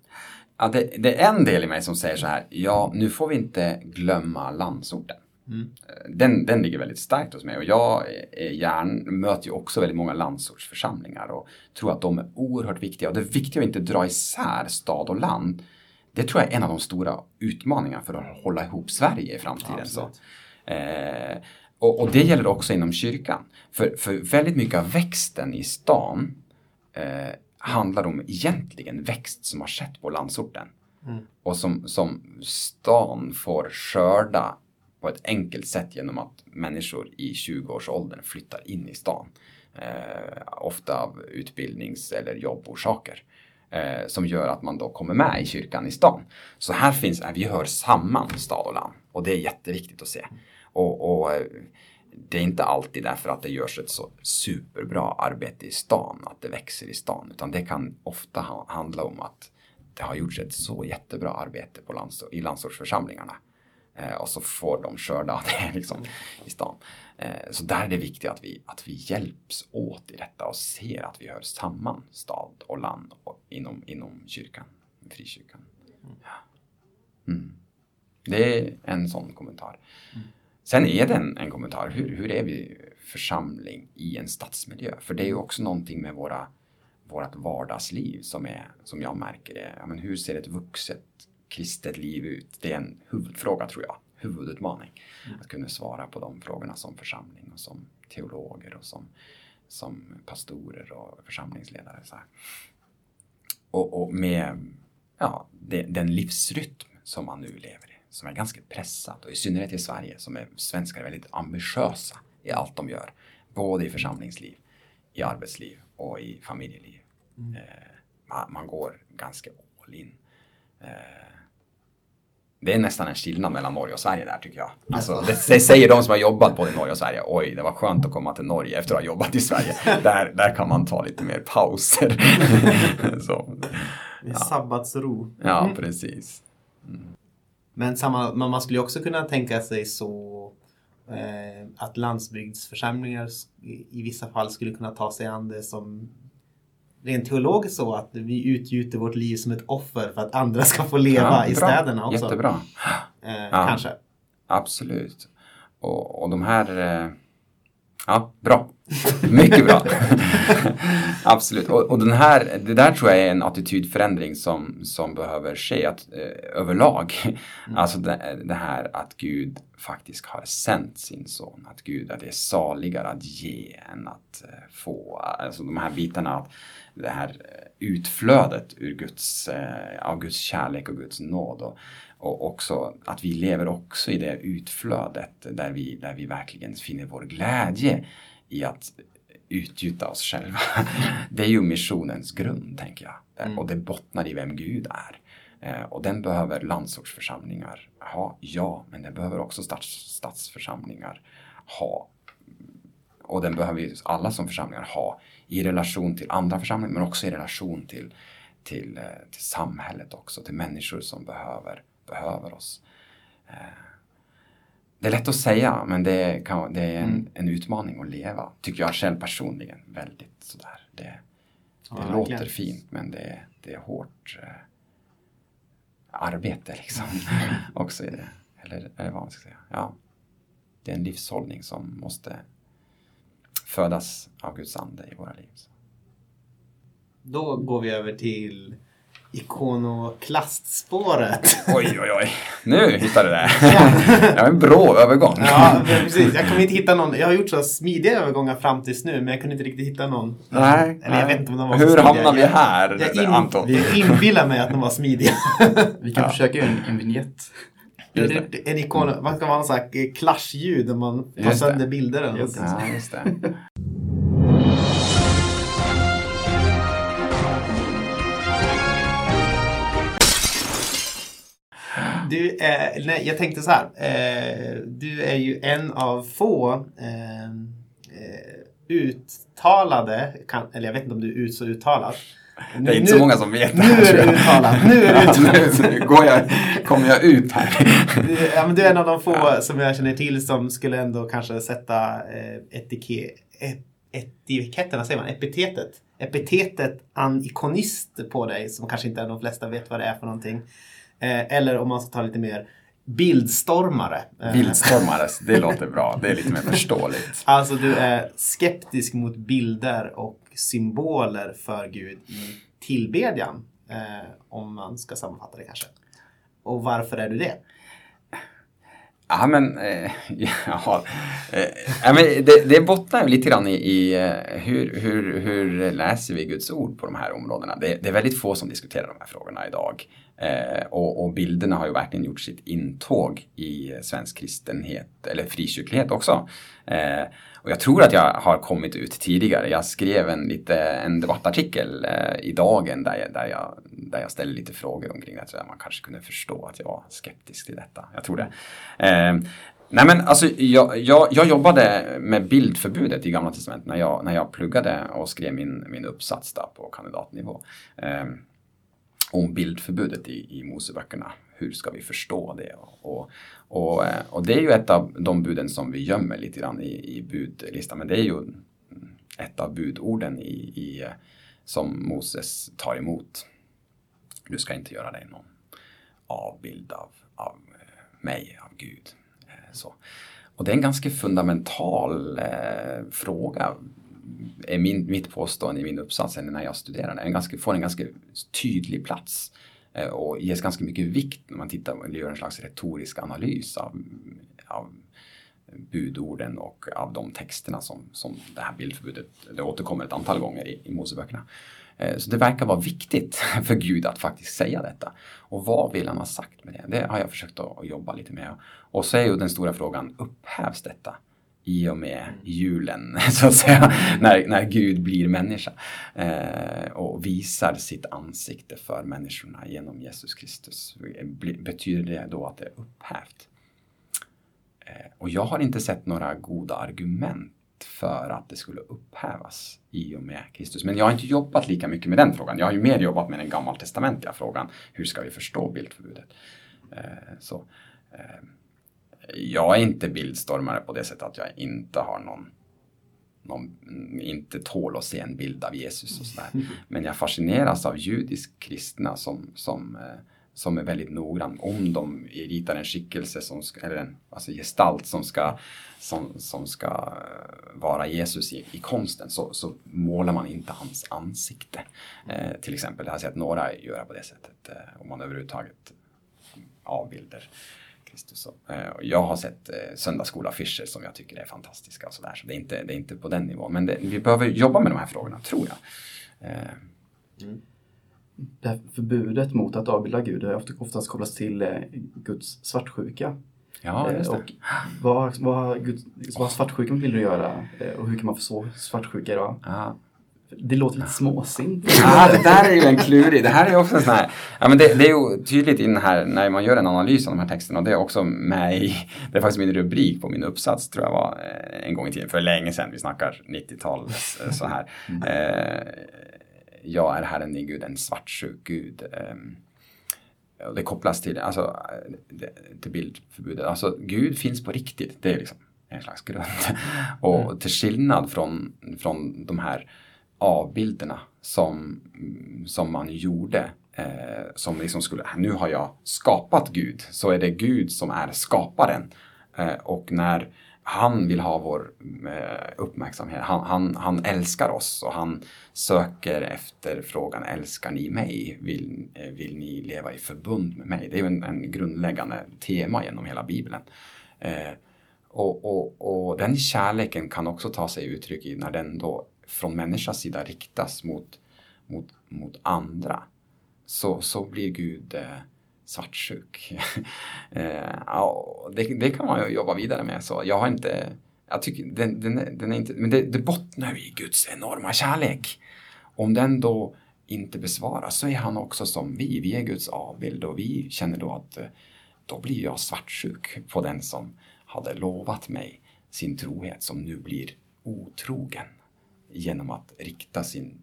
Ja, det, det, är en del i mig som säger så här, ja nu får vi inte glömma landsorten. Mm. Den, den ligger väldigt starkt hos mig och jag är gärn, möter ju också väldigt många landsortsförsamlingar och tror att de är oerhört viktiga. Och det är viktigt att inte dra isär stad och land. Det tror jag är en av de stora utmaningarna för att hålla ihop Sverige i framtiden. Så. Eh, och, och, det gäller också inom kyrkan. För, för väldigt mycket av växten i stan eh, handlar om egentligen växt som har skett på landsorten. Mm. Och som, som stan får skörda på ett enkelt sätt genom att människor i 20-årsåldern flyttar in i stan. Eh, ofta av utbildnings eller jobborsaker. Eh, som gör att man då kommer med i kyrkan i stan. Så här finns, eh, vi hör samman stad och land. Och det är jätteviktigt att se. Och, och, eh, det är inte alltid därför att det görs ett så superbra arbete i stan, att det växer i stan. Utan det kan ofta handla om att det har gjorts ett så jättebra arbete på lands, i landsortsförsamlingarna. Eh, och så får de skörda det liksom, i stan. Eh, så där är det viktigt att vi, att vi hjälps åt i detta och ser att vi hör samman stad och land och inom, inom kyrkan, frikyrkan. Ja. Mm. Det är en sån kommentar. Mm. Sen är det en, en kommentar, hur, hur är vi församling i en stadsmiljö? För det är ju också någonting med våra, vårt vardagsliv som, är, som jag märker det. Ja, men hur ser ett vuxet kristet liv ut? Det är en huvudfråga tror jag, huvudutmaning. Mm. Att kunna svara på de frågorna som församling och som teologer och som, som pastorer och församlingsledare. Så och, och, med ja, det, den livsrytm som man nu lever i som är ganska pressat och i synnerhet i Sverige som är svenskar väldigt ambitiösa i allt de gör. Både i församlingsliv, i arbetsliv och i familjeliv. Mm. Eh, man, man, går ganska all in. Eh, det är nästan en skillnad mellan Norge och Sverige där tycker jag. Alltså, det, det, säger de som har jobbat både i Norge och Sverige. Oj, det var skönt att komma till Norge efter att ha jobbat i Sverige. där, där kan man ta lite mer pauser. Så, ja. Sabbatsro. Ja, precis. Mm. Men samma, man skulle också kunna tänka sig så eh, att landsbygdsförsamlingar i vissa fall skulle kunna ta sig an det som rent teologiskt så att vi utgjuter vårt liv som ett offer för att andra ska få leva ja, i städerna också. Jättebra. Eh, ja, kanske. Absolut. Och, och de här eh Ja, bra. Mycket bra. Absolut. Och, och, den här, det där tror jag är en attitydförändring som, som behöver ske att, eh, överlag. Mm. Alltså det, det, här att Gud faktiskt har sänt sin son. Att Gud att det är saligare att ge än att eh, få. Alltså de här bitarna, att det här utflödet ur Guds, eh, av Guds kärlek och Guds nåd. Och, och också att vi lever också i det utflödet där vi, där vi verkligen finner vår glädje i att utgjuta oss själva. Det är ju missionens grund, tänker jag. Mm. Och det bottnar i vem Gud är. Eh, och den behöver landsortsförsamlingar ha, ja, men den behöver också stats, stadsförsamlingar ha. Och den behöver ju alla som församlingar ha i relation till andra församlingar, men också i relation till, till, eh, till samhället också, till människor som behöver behöver oss. Eh, det är lätt att säga men det, kan, det är en, mm. en, utmaning att leva, tycker jag själv personligen. Väldigt sådär. Det, det ja, låter verkligen. fint men det, det är hårt eh, arbete liksom. också i det. Eller, eller vad man ska säga. Ja. Det är en livshållning som måste födas av Guds ande i våra liv. Då går vi över till ikonoklastspåret. Oj, oj, oj. Nu hittade du det. Ja. Det var en bra övergång. Ja, precis. Jag kommer inte hitta någon. Jag har gjort så smidiga övergångar fram tills nu, men jag kunde inte riktigt hitta någon. Nej. Eller jag vet inte om de var Hur hamnar vi här, jag in, Anton? Jag inbillar mig att de var smidiga. Vi kan ja. försöka göra en, en vignett. En ikon, vad ska man säga, clashljud när man tar sönder bilder eller något. Ja, just det. Du är, nej, jag tänkte så här. Eh, du är ju en av få eh, eh uttalade, kan, eller jag vet inte om du är ut så uttalad. Det är inte nu, så många som vet det Nu är. Nu är du uttalad. nu går jag, kommer jag ut här. Du, ja, men du är en av de få ja. som jag känner till som skulle ändå kanske sätta eh, etike, etiketten, säger man, epitetet. Epitetet anikonist på dig som kanske inte de flesta vet vad det är för någonting. Eh, eller om man ska ta lite mer bildstormare. Eh, Vildstormare, det låter bra. Det är lite mer förståeligt. Alltså du är skeptisk mot bilder och symboler för Gud i tillbedjan. Eh, om man ska sammanfatta det kanske. Och varför är du det? Ja men, eh, ja, eh, ja, men det, det bottnar lite grann i, i eh, hur, hur, hur läser vi Guds ord på de här områdena. Det, det är väldigt få som diskuterar de här frågorna idag. Eh, och, och, bilderna har ju verkligen gjort sitt intåg i svensk kristenhet, eller frikyrklighet också. Eh, och jag tror att jag har kommit ut tidigare. Jag skrev en, lite, en debattartikel eh, i Dagen där jag, där, jag, där jag ställde lite frågor omkring det. Så man kanske kunde förstå att jag var skeptisk till detta. Jag tror det. Eh, nej men alltså jag, jag, jag, jobbade med bildförbudet i Gamla Testamentet när jag, när jag pluggade och skrev min, min uppsats där på kandidatnivå. Eh, om bildförbudet i, i Moseböckerna. Hur ska vi förstå det? Och, och, och, eh, och det är ju ett av de buden som vi gömmer lite grann i, i budlistan. Men det är ju ett av budorden i, i, eh, som Moses tar emot. Du ska inte göra dig någon avbild av, av eh, mig, av Gud. Så. Och det är en ganska fundamental eh, fråga är min, mitt påstående i min uppsats när jag studerar den. En ganska, får en ganska tydlig plats eh, Eh, och ges ganska mycket vikt när man tittar och gör en slags retorisk analys av, av budorden och av de texterna som, som det här bildförbudet, det återkommer ett antal gånger i, i Moseböckerna. Eh, så det verkar vara viktigt för Gud att faktiskt säga detta. Och vad vill han ha sagt med det? Det har jag försökt att jobba lite med. Och så är ju den stora frågan, upphävs detta? I och med julen, så att säga, när, när Gud blir människa eh, och visar sitt ansikte för människorna genom Jesus Kristus. Betyder det då att det är upphävt? Eh, och jag har inte sett några goda argument för att det skulle upphävas i och med Kristus. Men jag har inte jobbat lika mycket med den frågan. Jag har ju mer jobbat med den gammaltestamentliga frågan. Hur ska vi förstå bildförbudet? Eh, så, eh, jag är inte bildstormare på det sättet att jag inte har någon, någon inte tål att se en bild av Jesus och sådär. Men jag fascineras av judisk kristna som, som, eh, som är väldigt noggrann. Om de ritar en skickelse, som ska, eller en alltså gestalt som ska, som, som ska eh, vara Jesus i, i konsten så, så målar man inte hans ansikte. Eh, till exempel, det har jag sett några göra på det sättet. Eh, om man överhuvudtaget avbilder Kristus. Eh, jag har sett eh, söndagsskolaffischer som jag tycker är fantastiska och sådär. Så det är, inte, det är inte på den nivån. Men det, vi behöver jobba med de här frågorna, tror jag. Eh. Mm. Det här förbudet mot att avbilda Gud har oftast kopplats till Guds svartsjuka. Ja, just det. Och vad, vad, Gud, vad har svartsjuka med bilder att göra? Och hur kan man förstå svartsjuka idag? Ja. Det låter lite småsint. Ja, det där är ju en klurig. Det här är ju också en sån här, ja men det, det, är ju tydligt i den här, när man gör en analys av de här texterna och det är också med i, det är faktiskt min rubrik på min uppsats tror jag var eh, en gång i tiden, för länge sedan, vi snackar 90-tal eh, så här. Mm. Eh, jag är Herren din Gud, en svartsjuk Gud. Eh, och det kopplas till, alltså, till bildförbudet. Alltså Gud finns på riktigt, det är liksom en slags grund. Och mm. till skillnad från, från de här avbilderna som, som man gjorde. Eh, som liksom skulle, nu har jag skapat Gud, så är det Gud som är skaparen. Eh, och när han vill ha vår eh, uppmärksamhet, han, han, han, älskar oss och han söker efter frågan älskar ni mig? Vill, eh, vill ni leva i förbund med mig? Det är ju en, en grundläggande tema genom hela Bibeln. Eh, och, och, och den kärleken kan också ta sig uttryck i när den då från människans sida riktas mot, mot, mot andra så, så blir Gud eh, svartsjuk. eh, ja, det, det, kan man ju jobba vidare med. Så jag har inte, jag tycker den, den, den är inte, men det, det bottnar i Guds enorma kärlek. Om den då inte besvaras så är han också som vi. Vi är Guds avbild och vi känner då att eh, då blir jag svartsjuk på den som hade lovat mig sin trohet som nu blir otrogen genom att rikta sin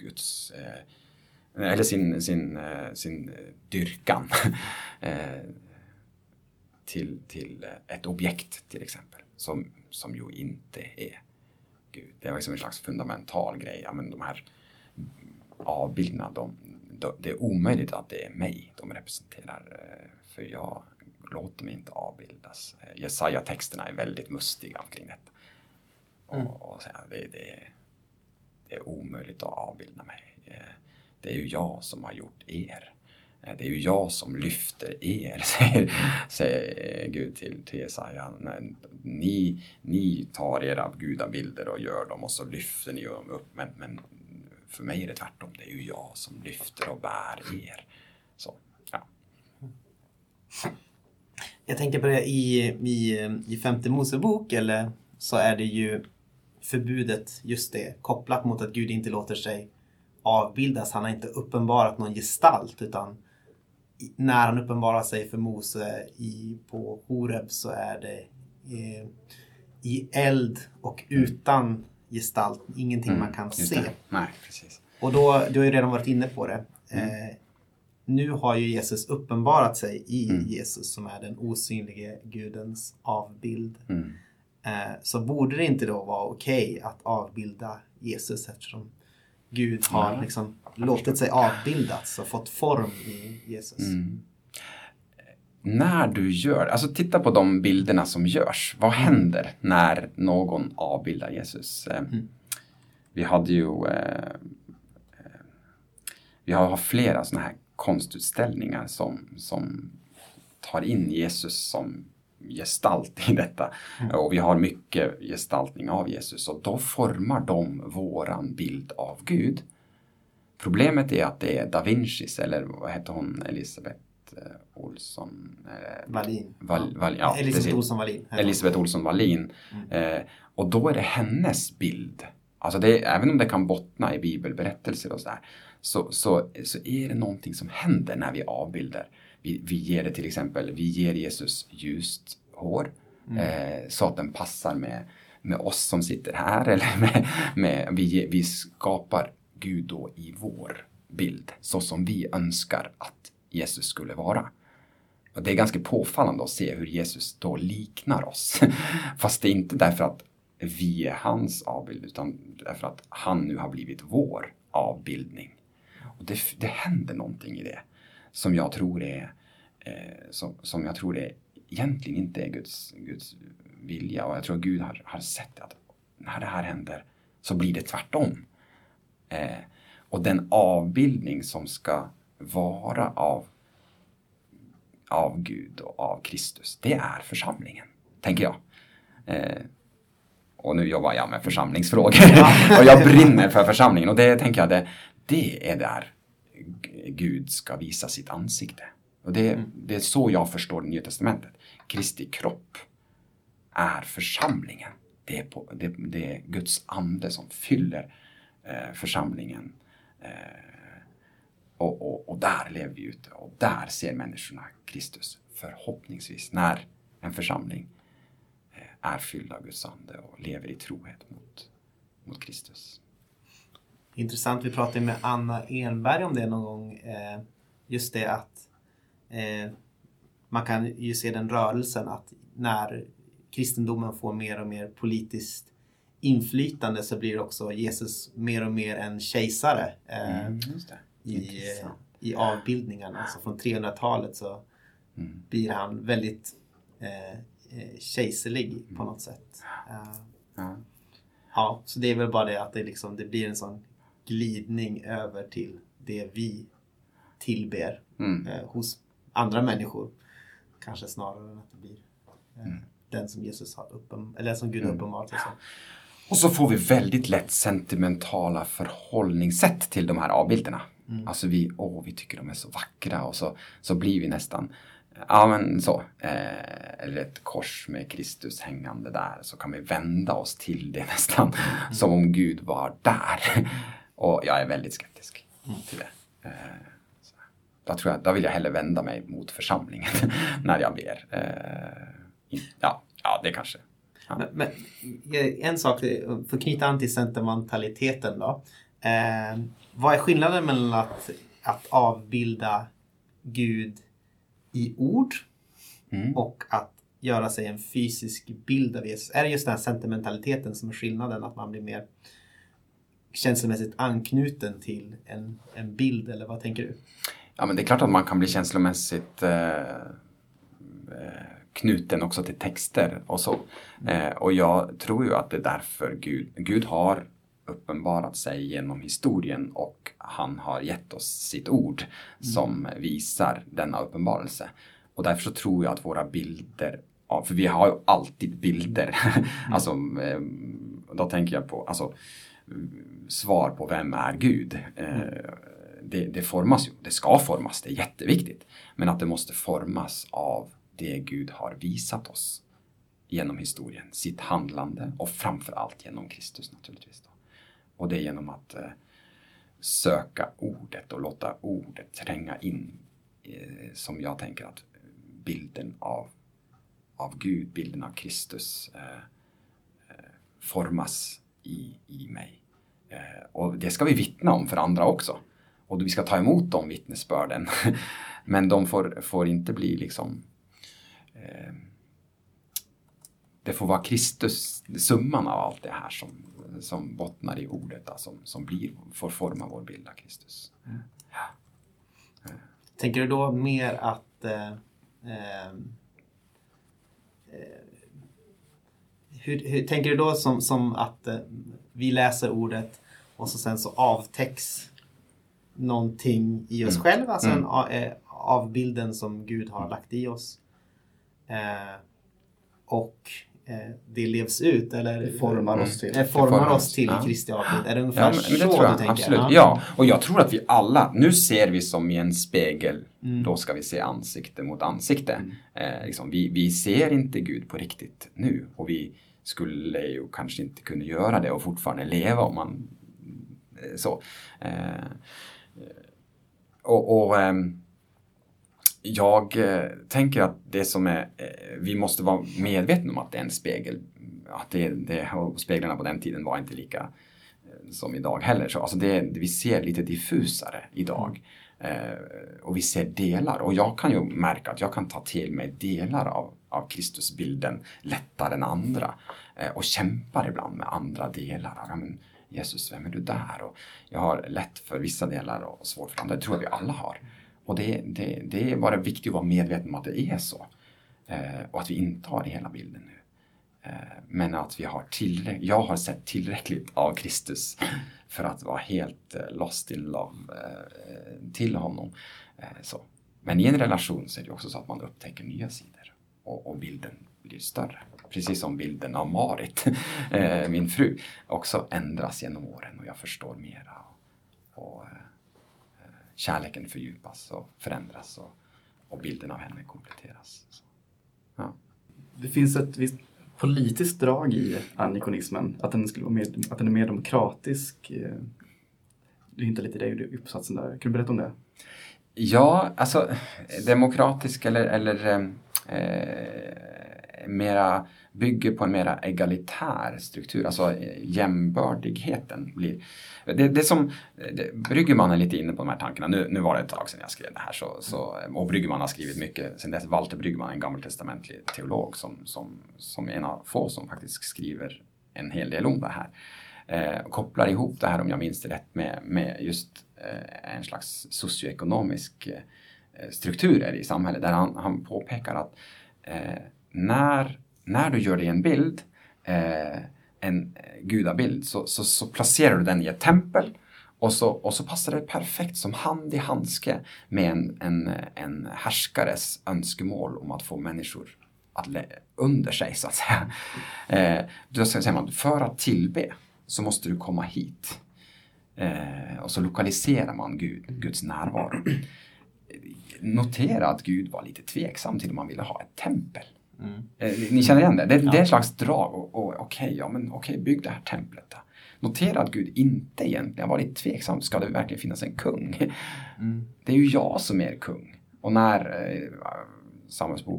Guds eh, eller sin, sin, eh, sin dyrkan eh, till, till ett objekt till exempel som, som ju inte är Gud. Det är liksom en slags fundamental grej. Ja, men de här avbilderna, de, de, det är omöjligt att det är mig de representerar. För jag låter mig inte avbildas. Jesaja-texterna är väldigt mustiga omkring detta. Mm. Och, och säga, det, det, det är omöjligt att avbilda mig. Eh, det är ju jag som har gjort er. Eh, det är ju jag som lyfter er, säger, säger eh, Gud till, till Jesaja. Ni, ni tar era gudabilder och gör dem och så lyfter ni dem upp. Men, men för mig är det tvärtom. Det är ju jag som lyfter och bär er. Så, ja. Jag tänker på det i, i, i femte Mosebok eller så är det ju förbudet just det kopplat mot att Gud inte låter sig avbildas. Han har inte uppenbarat någon gestalt utan när han uppenbarar sig för Mose i, på Horeb så är det eh, i eld och utan gestalt. Ingenting man kan Mm, se. Nej, precis. Och då, du har ju redan varit inne på det. Eh, nu har ju Jesus uppenbarat sig i Mm. Jesus som är den osynlige Gudens avbild. Mm. Eh, så borde det inte då vara okej att avbilda Jesus eftersom Gud har Ja, liksom låtit sig avbildas och fått form i Jesus. Mm. När du gör, alltså titta på de bilderna som görs. Vad händer när någon avbildar Jesus? Eh, Vi hade ju eh, vi har flera sådana här konstutställningar som, som tar in Jesus som gestalt i detta. Och vi har mycket gestaltning av Jesus och då formar de våran bild av Gud. Problemet är att det är da Vincis, eller vad heter hon, Elisabeth eh, Olsson? eh, Wallin. Val, Val, ja, Elisabeth. Olsson Wallin. Elisabeth Olsson Wallin. Eh, och då är det hennes bild. Alltså det, även om det kan bottna i bibelberättelser och sådär. Så, så, så är det någonting som händer när vi avbildar. Vi, vi ger det till exempel, vi ger Jesus ljust hår. Eh, så att den passar med, med oss som sitter här. Eller med, med, vi, vi skapar Gud då i vår bild. Så som vi önskar att Jesus skulle vara. Och det är ganska påfallande att se hur Jesus då liknar oss. Fast det är inte därför att vi är hans avbild utan därför att han nu har blivit vår avbildning. Och det, det händer någonting i det som jag tror är eh, som, som jag tror är egentligen inte är Guds, Guds vilja och jag tror att Gud har, har sett att när det här händer så blir det tvärtom. Eh, och den avbildning som ska vara av av Gud och av Kristus, det är församlingen, tänker jag. Eh, och nu jobbar jag med församlingsfrågor och jag brinner för församlingen och det tänker jag, det, det är där Gud ska visa sitt ansikte. Och det, det är så jag förstår Nya Testamentet. Kristi kropp är församlingen. Det är, på, det, det är Guds ande som fyller eh, församlingen. Eh, och, och, och där lever vi ute och där ser människorna Kristus förhoppningsvis när en församling eh, är fylld av Guds ande och lever i trohet mot, mot Kristus. Intressant, vi pratade med Anna Enberg om det någon gång. Eh, just det att eh, man kan ju se den rörelsen att när kristendomen får mer och mer politiskt inflytande så blir också Jesus mer och mer en kejsare eh, Mm, i, i avbildningarna. Alltså från 300-talet så Mm. blir han väldigt eh, kejserlig på något sätt. Ja. Ja, så det är väl bara det att det, liksom, det blir en sån glidning över till det vi tillber Mm. eh, hos andra människor. Kanske snarare än att det blir eh, Mm. den som Jesus har uppen, eller som Gud har uppenbarat sig som. Och så får vi väldigt lätt sentimentala förhållningssätt till de här avbilderna. Alltså vi, åh, vi tycker de är så vackra och så, så blir vi nästan, ja men så, eh, eller ett kors med Kristus hängande där, så kan vi vända oss till det nästan som om Gud var där. Och jag är väldigt skeptisk till det. Eh, så. Då, tror jag, då vill jag hellre vända mig mot församlingen när jag ber. Eh, ja, ja, det kanske. Ja. Men, men eh, en sak, för att knyta an till sentimentaliteten då. Eh, vad är skillnaden mellan att, att avbilda Gud i ord Mm. och att göra sig en fysisk bild av Jesus? Är det just den här sentimentaliteten som är skillnaden? Att man blir mer känslomässigt anknuten till en, en bild eller vad tänker du? Ja, men det är klart att man kan bli känslomässigt eh, eh, knuten också till texter och så. Eh, och jag tror ju att det är därför Gud, Gud har uppenbarat sig genom historien och han har gett oss sitt ord som visar denna uppenbarelse. Och därför så tror jag att våra bilder, för vi har ju alltid bilder, alltså eh, då tänker jag på alltså, svar på vem är Gud? Eh, det, det formas ju, det ska formas, det är jätteviktigt. Men att det måste formas av det Gud har visat oss genom historien, sitt handlande och framförallt genom Kristus naturligtvis. Då. Och det är genom att eh, söka ordet och låta ordet tränga in eh, som jag tänker att bilden av, av Gud, bilden av Kristus eh, eh formas i, i mig. Eh, och det ska vi vittna om för andra också. Och vi ska ta emot de vittnesbörden. Men de får, får inte bli liksom eh, det får vara Kristus, summan av allt det här som, som bottnar i ordet, då, som, som blir, får forma vår bild av Kristus. Mm. Ja. Tänker du då mer att eh, eh, eh, hur, hur, tänker du då som, som att eh, vi läser ordet och så sen så avtäcks någonting i oss mm. själva, alltså mm. en, eh, av bilden som Gud har lagt i oss. Eh, och eh, det levs ut eller det formar oss till, det formar oss till ja. Kristi avbild. Är det ungefär ja, men, så det tror jag, du tänker? Absolut. Ja. ja, och jag tror att vi alla, nu ser vi som i en spegel, mm. då ska vi se ansikte mot ansikte. Mm. Eh, liksom, vi, vi ser inte Gud på riktigt nu och vi skulle ju kanske inte kunna göra det och fortfarande leva om man eh, så. Eh, och, och ehm, jag eh, tänker att det som är, vi måste vara medvetna om att det är en spegel. Att det, det, speglarna på den tiden var inte lika som idag heller. Så alltså det, vi ser lite diffusare idag. Eh, och vi ser delar. Och jag kan ju märka att jag kan ta till mig delar av, av Kristusbilden lättare än andra. Eh, och kämpar ibland med andra delar. Ja, men, Jesus, vem är du där? Och jag har lätt för vissa delar och svårt för andra. Det tror jag vi alla har. Och det, det, det är bara viktigt att vara medveten om att det är så. Eh, och att vi inte har hela bilden nu. Eh, men att vi har tillräckligt, jag har sett tillräckligt av Kristus för att vara helt eh, lost in love eh, till honom. Eh, så. Men i en relation så är det också så att man upptäcker nya sidor och, och bilden blir större. Precis som bilden av Marit, eh, min fru, också ändras genom åren och jag förstår mera. Och, och kärleken fördjupas och förändras och, och bilden av henne kompletteras. Så, ja. Det finns ett visst politiskt drag i annikonismen, att den, skulle vara mer, att den är mer demokratisk. Eh, du hintar lite i det i uppsatsen där. Kan du berätta om det? Ja, alltså demokratisk eller, eller eh, mera bygger på en mera egalitär struktur, alltså eh, jämbördigheten blir... Det, det som, det, Bryggerman är lite inne på de här tankarna, nu, nu var det ett tag sedan jag skrev det här, så, så, och Bryggerman har skrivit mycket sedan dess. Walter Bryggeman, en gammaltestamentlig teolog som, som, som är en av få som faktiskt skriver en hel del om det här. Eh, kopplar ihop det här, om jag minns det rätt, med, med just eh, en slags socioekonomisk eh, Eh, strukturer i samhället där han, han påpekar att eh, när när du gör dig en bild, eh, en gudabild, så, så, så, placerar du den i ett tempel och så, och så passar det perfekt som hand i handske med en, en, en härskares önskemål om att få människor att under sig så att säga. Eh, då säger man, för att tillbe så måste du komma hit. Eh, och så lokaliserar man Gud, Guds närvaro. Notera att Gud var lite tveksam till om man ville ha ett tempel. Mm. Eh, ni känner igen det? Det, ja. det är ett slags drag. Och, och, Okej, okay, ja, men okay, bygg det här templet. Då. Notera att Gud inte egentligen var lite tveksam. Ska det verkligen finnas en kung? Mm. Det är ju jag som är kung. Och när eh,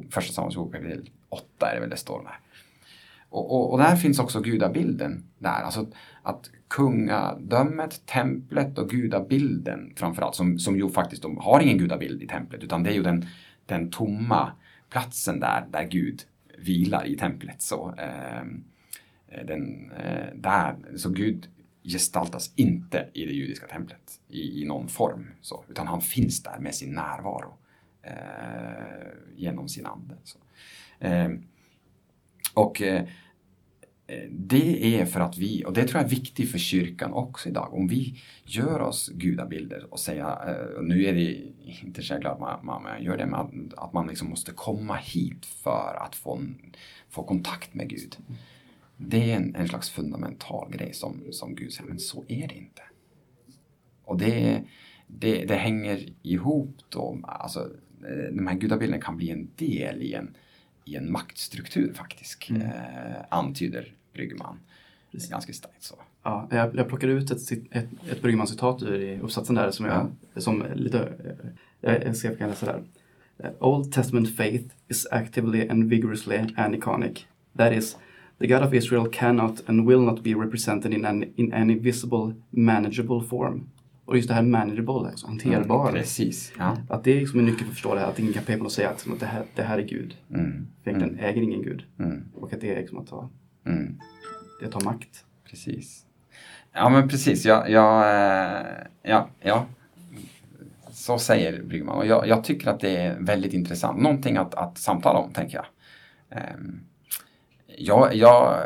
första Samuelsbok kapitel 8 är det väl det står där. Och, och, och, där finns också gudabilden där. Alltså att kungadömet, templet och gudabilden framförallt, som, som ju faktiskt de har ingen gudabild i templet, utan det är ju den, den tomma platsen där, där Gud vilar i templet. Så, ehm, eh, den, eh, där, så Gud gestaltas inte i det judiska templet i, i någon form, så, utan han finns där med sin närvaro eh, genom sin ande. Så. Eh, och eh, det är för att vi, och det tror jag är viktigt för kyrkan också idag, om vi gör oss gudabilder och säger, eh, nu är det inte självklart att man, man gör det, men att man liksom måste komma hit för att få, få kontakt med Gud. Det är en, en slags fundamental grej som, som Gud säger, men så är det inte. Och det, det, det hänger ihop då, alltså eh, de här gudabilderna kan bli en del i en, i en maktstruktur faktiskt, mm. eh, antyder Bryggman. Är ganska starkt så. Ja, jag, jag plockade ut ett, ett, ett Bryggman-citat ur i uppsatsen där som jag, ja. som lite, jag, ska jag läsa där. Old Testament faith is actively and vigorously aniconic. That is, the God of Israel cannot and will not be represented in any, in any visible manageable form. Och just det här manageable, alltså hanterbar. Mm, precis. Ja. Att det är liksom en nyckel för att förstå det här, att ingen kan peka på och säga att det här, det här är Gud. Mm. För egentligen mm. äger ingen Gud. Mm. Och att det är liksom att ta, mm. det tar makt. Precis. Ja men precis, ja, ja, eh, ja, ja. Så säger Bryggman och jag, jag, tycker att det är väldigt intressant. Någonting att, att samtala om, tänker jag. Um, jag, jag,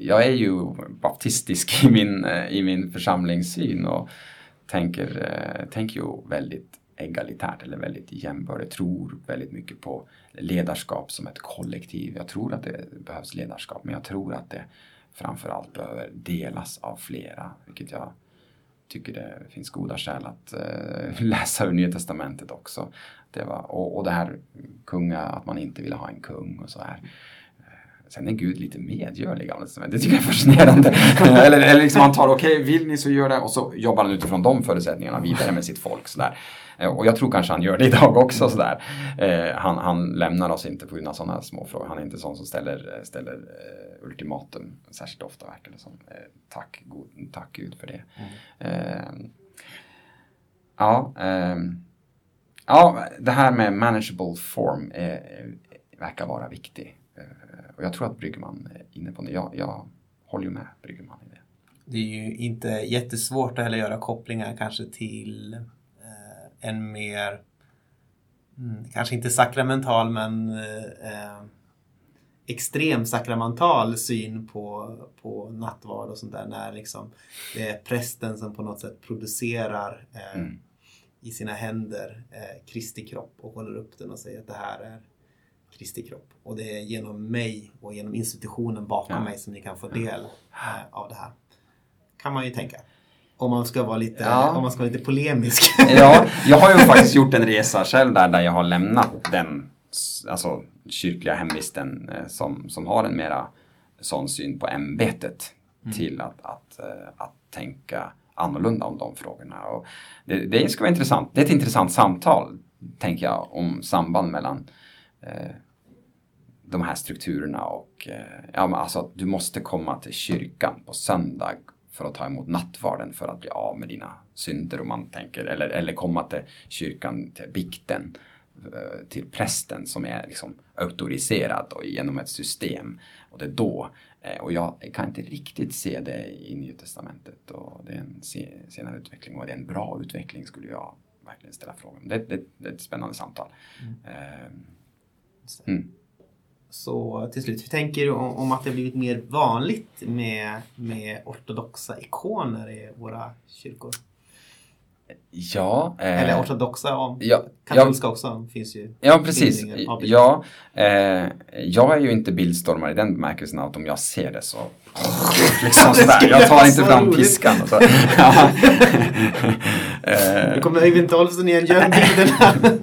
jag är ju baptistisk i min, eh, i min församlingssyn och tänker, eh, tänker ju väldigt egalitärt eller väldigt jämbördigt. Tror väldigt mycket på ledarskap som ett kollektiv. Jag tror att det behövs ledarskap men jag tror att det framförallt behöver delas av flera. Vilket jag tycker det finns goda skäl att uh, läsa ur Nya Testamentet också. Det var, och, och det här kunga, att man inte ville ha en kung och så här. Sen är Gud lite medgörlig Det tycker jag är fascinerande. eller, eller liksom han tar, okej, okay, vill ni så gör det. Och så jobbar han utifrån de förutsättningarna vidare med sitt folk. Sådär. Eh, och jag tror kanske han gör det idag också. Sådär. Eh, han, han lämnar oss inte på grund av sådana små frågor. Han är inte sån som ställer, ställer uh, ultimatum särskilt ofta verkar det som. Tack, god, tack Gud för det. Mm. Ja, ehm, ja, det här med manageable form är, verkar vara viktigt. Och jag tror att Bryggman är inne på det. Jag, jag håller ju med Bryggman i det. Det är ju inte jättesvårt att heller göra kopplingar kanske till eh, en mer, mm, kanske inte sakramental men eh, extrem sakramental syn på, på nattvard och sånt där. När liksom det är prästen som på något sätt producerar eh, mm. i sina händer eh, Kristi kropp och håller upp den och säger att det här är Kristi kropp. Och det är genom mig och genom institutionen bakom ja. mig som ni kan få del eh, av det här. Kan man ju tänka. Om man ska vara lite, ja. om man ska vara lite polemisk. ja, jag har ju faktiskt gjort en resa själv där, där jag har lämnat den alltså, kyrkliga hemvisten eh, som, som har en mera sån syn på ämbetet mm. till att, att, eh, att tänka annorlunda om de frågorna. Och det, det ska vara intressant. Det är ett intressant samtal, tänker jag, om samband mellan eh, de här strukturerna och eh, ja, men alltså att du måste komma till kyrkan på söndag för att ta emot nattvarden för att bli av med dina synder om man tänker eller, eller komma till kyrkan, till bikten eh, till prästen som är liksom auktoriserad och genom ett system. Och det är då, eh, och jag kan inte riktigt se det i Nya Testamentet och det är en senare utveckling och det är en bra utveckling skulle jag verkligen ställa frågan. Det, det, det är ett spännande samtal. Mm. Mm. Så till slut, hur tänker du om, om att det blivit mer vanligt med, med ortodoxa ikoner i våra kyrkor? Ja. Eh, Eller ortodoxa, och ja, katolska ja, också finns ju. Ja, precis. Ja, eh, jag är ju inte bildstormare i den bemärkelsen att om jag ser det så liksom sådär. Jag tar inte fram piskan. Och så. ja. eh, nu kommer Öyvind Tolfsson igen, gör bilderna.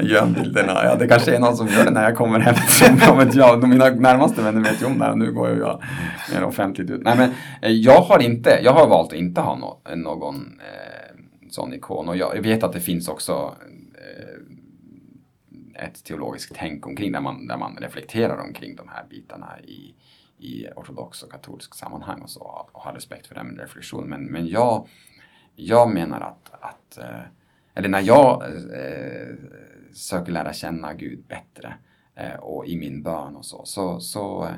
Jönbilderna, ja det kanske är någon som gör det när jag kommer hem. vet jag, mina närmaste vänner vet ju om det här och nu går jag mer offentligt ut. Nej men eh, jag har inte, jag har valt att inte ha no, någon eh, sån ikon och jag vet att det finns också eh, ett teologiskt tänk omkring där man, där man reflekterar omkring de här bitarna i, i ortodox och katolsk sammanhang och så och har respekt för den reflektionen. Men, men jag, jag menar att, att eh, eller när jag eh, eh söker lära känna Gud bättre eh, och i min bön och så, så, så,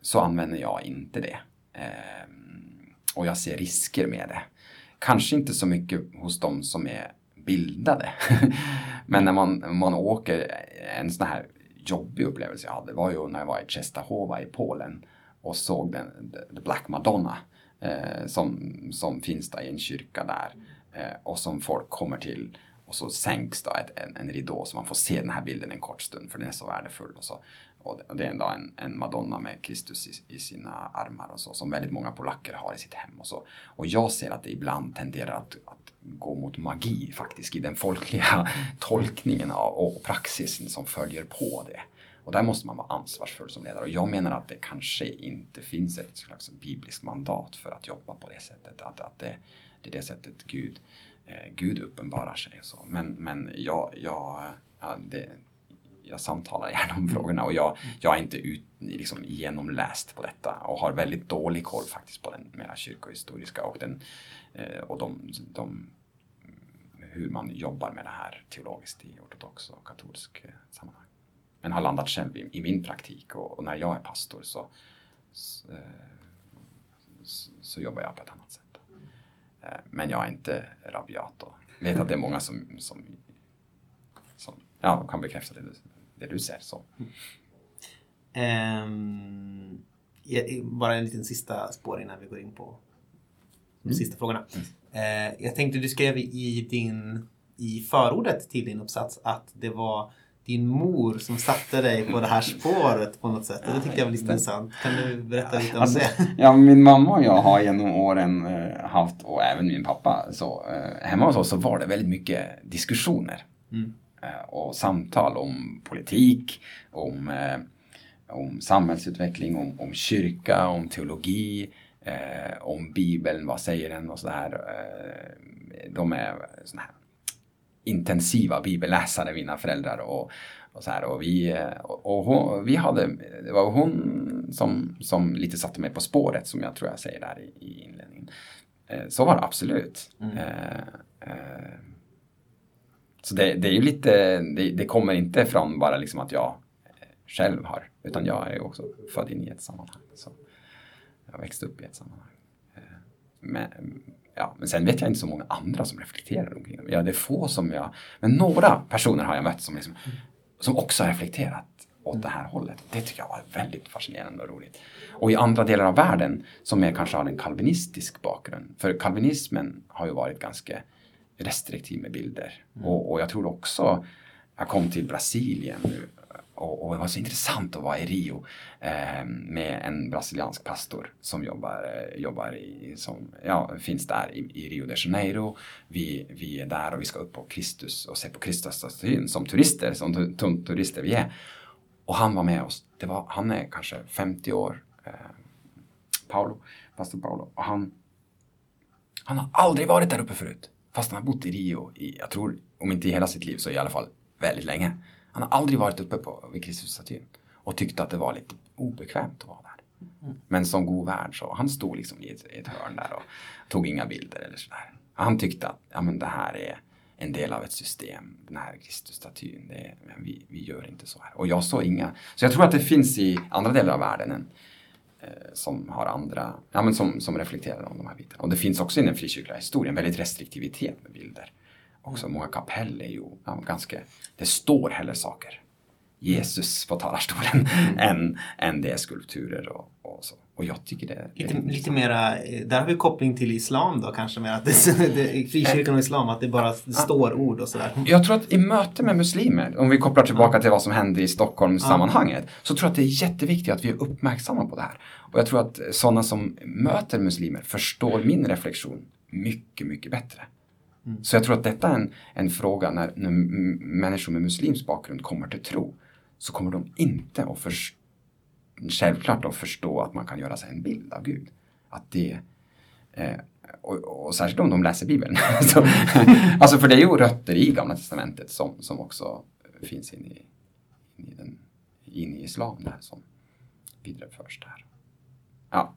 så använder jag inte det. Eh, och jag ser risker med det. Kanske inte så mycket hos de som är bildade. Men när man, man åker, en sån här jobbig upplevelse jag hade var ju när jag var i Czestochowa i Polen och såg den, The Black Madonna eh, som, som finns där i en kyrka där eh, och som folk kommer till och så sänks då ett, en, en ridå så man får se den här bilden en kort stund för den är så värdefull. Och, så. och det är ändå en, en Madonna med Kristus i, i, sina armar och så som väldigt många polacker har i sitt hem. Och, så. och jag ser att det ibland tenderar att, att gå mot magi faktiskt i den folkliga tolkningen av, och praxisen som följer på det. Och där måste man vara ansvarsfull som ledare. Och jag menar att det kanske inte finns ett slags bibliskt mandat för att jobba på det sättet. Att, att det, det är det sättet Gud, Eh, Gud uppenbarar sig. Så. Men, men jag, jag, ja, det, jag samtalar gärna om frågorna och jag, jag är inte ut, liksom, genomläst på detta och har väldigt dålig koll faktiskt på den mera kyrkohistoriska och, den, eh, och de, de, hur man jobbar med det här teologiskt i ortodox och katolsk eh, sammanhang men har landat själv i, i min praktik och, och, när jag är pastor så, så, eh, så, jobbar jag på ett annat sätt. Eh, men jag är inte rabiat och vet att det är många som, som, som ja, kan bekräfta det du, det du säger. Så. Um, bara en liten sista spår innan vi går in på de mm. sista frågorna. Mm. Uh, jag tänkte du skrev i din i förordet till din uppsats att det var din mor som satte dig på det här spåret på något sätt. det tyckte jag var lite intressant. Kan du berätta lite om alltså, det? Ja, min mamma och jag har genom åren eh, haft, och även min pappa, så eh, hemma hos oss så var det väldigt mycket diskussioner. Mm. Eh, och samtal om politik, om, om samhällsutveckling, om, om kyrka, om teologi, om Bibeln, vad säger den och sådär. de är sådana här intensiva bibelläsare, mina föräldrar. Och, och, så här, och vi, och hon, vi hade, det var hon som, som lite satte mig på spåret som jag tror jag säger där i, i inledningen. Eh, så var det absolut. Mm. Eh, eh, så det, det, är ju lite, det, det, kommer inte från bara liksom att jag själv har, utan jag är också född in i ett sammanhang. Så jag växte upp i ett sammanhang. Men, ja, men sen vet jag inte så många andra som reflekterar omkring det. Ja, det är få som jag, men några personer har jag mött som, liksom, som också har reflekterat åt det här hållet. Det tycker jag var väldigt fascinerande och roligt. Och i andra delar av världen som är kanske har en kalvinistisk bakgrund. För kalvinismen har ju varit ganska restriktiv med bilder. Mm. Och, och, jag tror också, jag kom till Brasilien nu och, och, det var så intressant att vara i Rio eh, med en brasiliansk pastor som jobbar, eh, jobbar i, som, ja, finns där i, i, Rio de Janeiro. Vi, vi är där och vi ska upp på Kristus och se på Kristusstatyn som turister, som turister vi är. Och han var med oss. Det var, han är kanske 50 år, eh, Paolo, pastor Paolo. Och han, han har aldrig varit där uppe förut. Fast han har bott i Rio i, jag tror, om inte i hela sitt liv så i alla fall väldigt länge. Han har aldrig varit uppe på, Kristusstatyn och tyckte att det var lite obekvämt att vara där. Mm. Men som god värd så, han stod liksom i ett, ett hörn där och tog inga bilder eller sådär. Han tyckte att ja, men det här är en del av ett system, den här Kristusstatyn. Det, vi, vi gör inte så här. Och jag såg inga. Så jag tror att det finns i andra delar av världen en, eh, som har andra, ja men som, som reflekterar om de här bitarna. Och det finns också i den frikyrkliga historien väldigt restriktivitet med bilder också många kapell är ju ja, ganska, det står heller saker. Jesus på talarstolen mm. än, än det är skulpturer och, och så. Och jag tycker det, lite, det lite mera, eh, där har vi koppling till islam då kanske med att det, det, frikyrkan och islam, att det bara det står ord och sådär. Jag tror att i möte med muslimer, om vi kopplar tillbaka till vad som hände i Stockholmssammanhanget, ja. så tror jag att det är jätteviktigt att vi är uppmärksamma på det här. Och jag tror att sådana som möter muslimer förstår min reflektion mycket, mycket bättre. Mm. Så jag tror att detta är en, en fråga när, när människor med muslimsk bakgrund kommer till tro. Så kommer de inte att för, självklart att förstå att man kan göra sig en bild av Gud. Att det, eh, och, och särskilt om de läser Bibeln. så, alltså för det är ju rötter i Gamla Testamentet som, som också finns in i, in i, den, in i islam där som vidareförs där. Ja.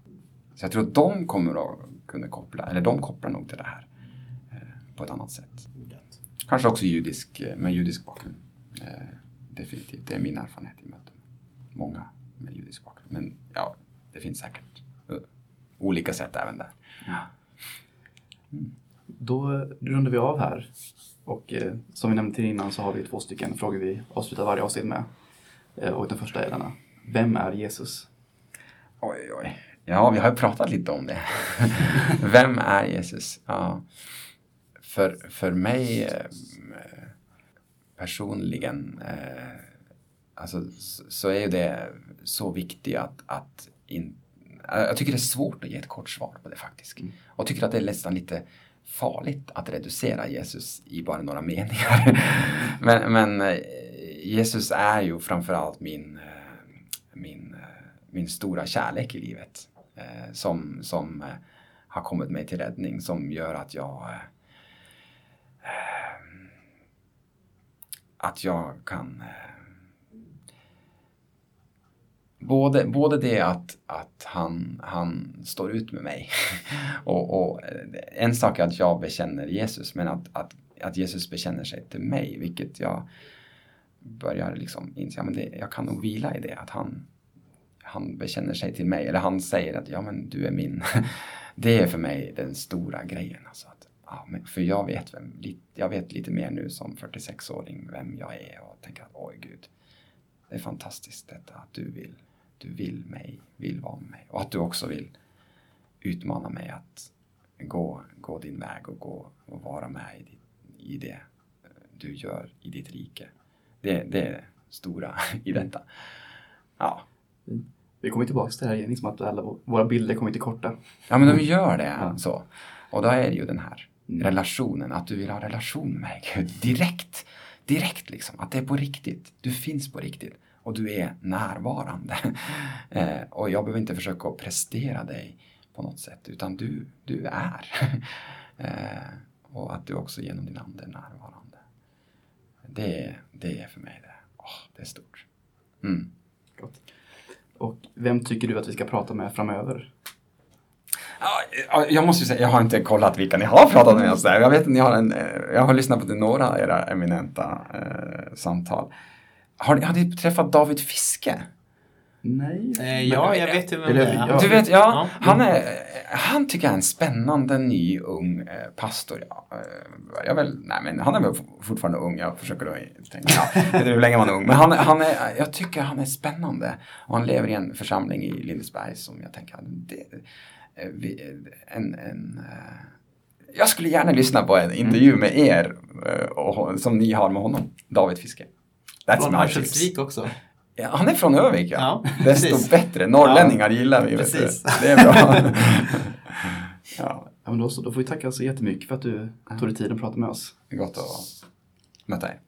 Så jag tror att de kommer att kunna koppla, eller de kopplar nog till det här på ett annat sätt. Kanske också judisk, eh, med judisk bakgrund. Eh, definitivt, det är min erfarenhet i möten. Många med judisk bakgrund. Men ja, det finns säkert uh, olika sätt även där. Ja. Mm. Då rundar vi av här. Och eh, som vi nämnde innan så har vi två stycken frågor vi avslutar varje avsnitt med. Eh, och den första är denna. Vem är Jesus? Oj, oj. Ja, vi har ju pratat lite om det. Vem är Jesus? Ja. För, för mig eh, personligen eh, alltså, så är ju det så viktigt att, att in, jag tycker det är svårt att ge ett kort svar på det faktiskt. Och tycker att det är nästan lite farligt att reducera Jesus i bara några meningar. men, men eh, Jesus är ju framförallt min, eh, min, eh, min stora kärlek i livet. Eh, som, som eh, har kommit mig till räddning som gör att jag eh, eh, Ehm, att jag kan ehm, både, både det att, att han, han står ut med mig och, och eh, en sak är att jag bekänner Jesus men att, att, att Jesus bekänner sig till mig vilket jag börjar liksom inse, ja, men det, jag kan nog vila i det att han, han bekänner sig till mig eller han säger att ja men du är min. Det är för mig den stora grejen. Alltså ja, men, för jag vet, vem, jag vet lite mer nu som 46-åring vem jag är och tänker att oj gud. Det är fantastiskt detta att du vill, du vill mig, vill vara med mig och att du också vill utmana mig att gå, gå din väg och gå och vara med i, ditt, i det eh, du gör i ditt rike. Det, det är det stora i detta. Ja, Vi kommer tillbaka till det här igen, liksom att alla våra bilder kommer till korta. Ja, men de gör det. Ja. Så. Och då är det ju den här. Relationen, att du vill ha relation med. Gud, direkt. Direkt liksom. Att det är på riktigt. Du finns på riktigt. Och du är närvarande. eh, och jag behöver inte försöka prestera dig på något sätt. Utan du, du är. eh, och att du också genom din ande är närvarande. Det, det är för mig det. Åh, det är stort. Mm. Gott. Och vem tycker du att vi ska prata med framöver? Ja, ja, jag måste ju säga, jag har inte kollat vilka ni har pratat med. och så där. Jag vet att ni har en, eh, jag har lyssnat på några av era eminenta eh, samtal. Har ni, har ni träffat David Fiske? Nej. Eh, ja, jag vet ju vem det är. Du vet, ja, Ja. han, är, han tycker jag är en spännande ny ung eh, pastor. Ja, eh, jag väl, nej, men han är väl fortfarande ung, jag försöker då tänka, ja, jag vet hur länge man är ung. Men han, är- han är, jag tycker han är spännande. Och han lever i en församling i Lindesberg som jag tänker, det, en, en, eh, jag skulle gärna lyssna på en intervju med er eh, och, som ni har med honom, David Fiske. That's Från. Örnsköldsvik också. Ja, han är från Övik, ja. Ja, Desto precis. bättre. Norrlänningar gillar vi. Vet du. Precis. Det är bra. ja, Ja, men då, så, då får vi tacka så jättemycket för att du tog dig tid att prata med oss. det är gott att möta er.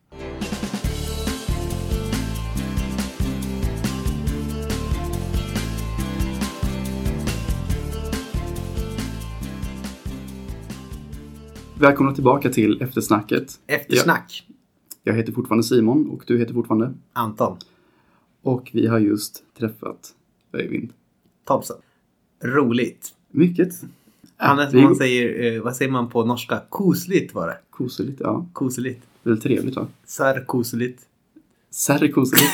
Välkomna tillbaka till eftersnacket. Eftersnack. Jag heter fortfarande Simon och du heter fortfarande. Anton Och vi har just träffat Öyvind. Thompson. Roligt. Mycket. Som man säger, eh, vad säger man på norska? Kosligt var det. Koseligt, ja. Kosligt. Väldigt trevligt va? Sär kosligt. Särre koseligt.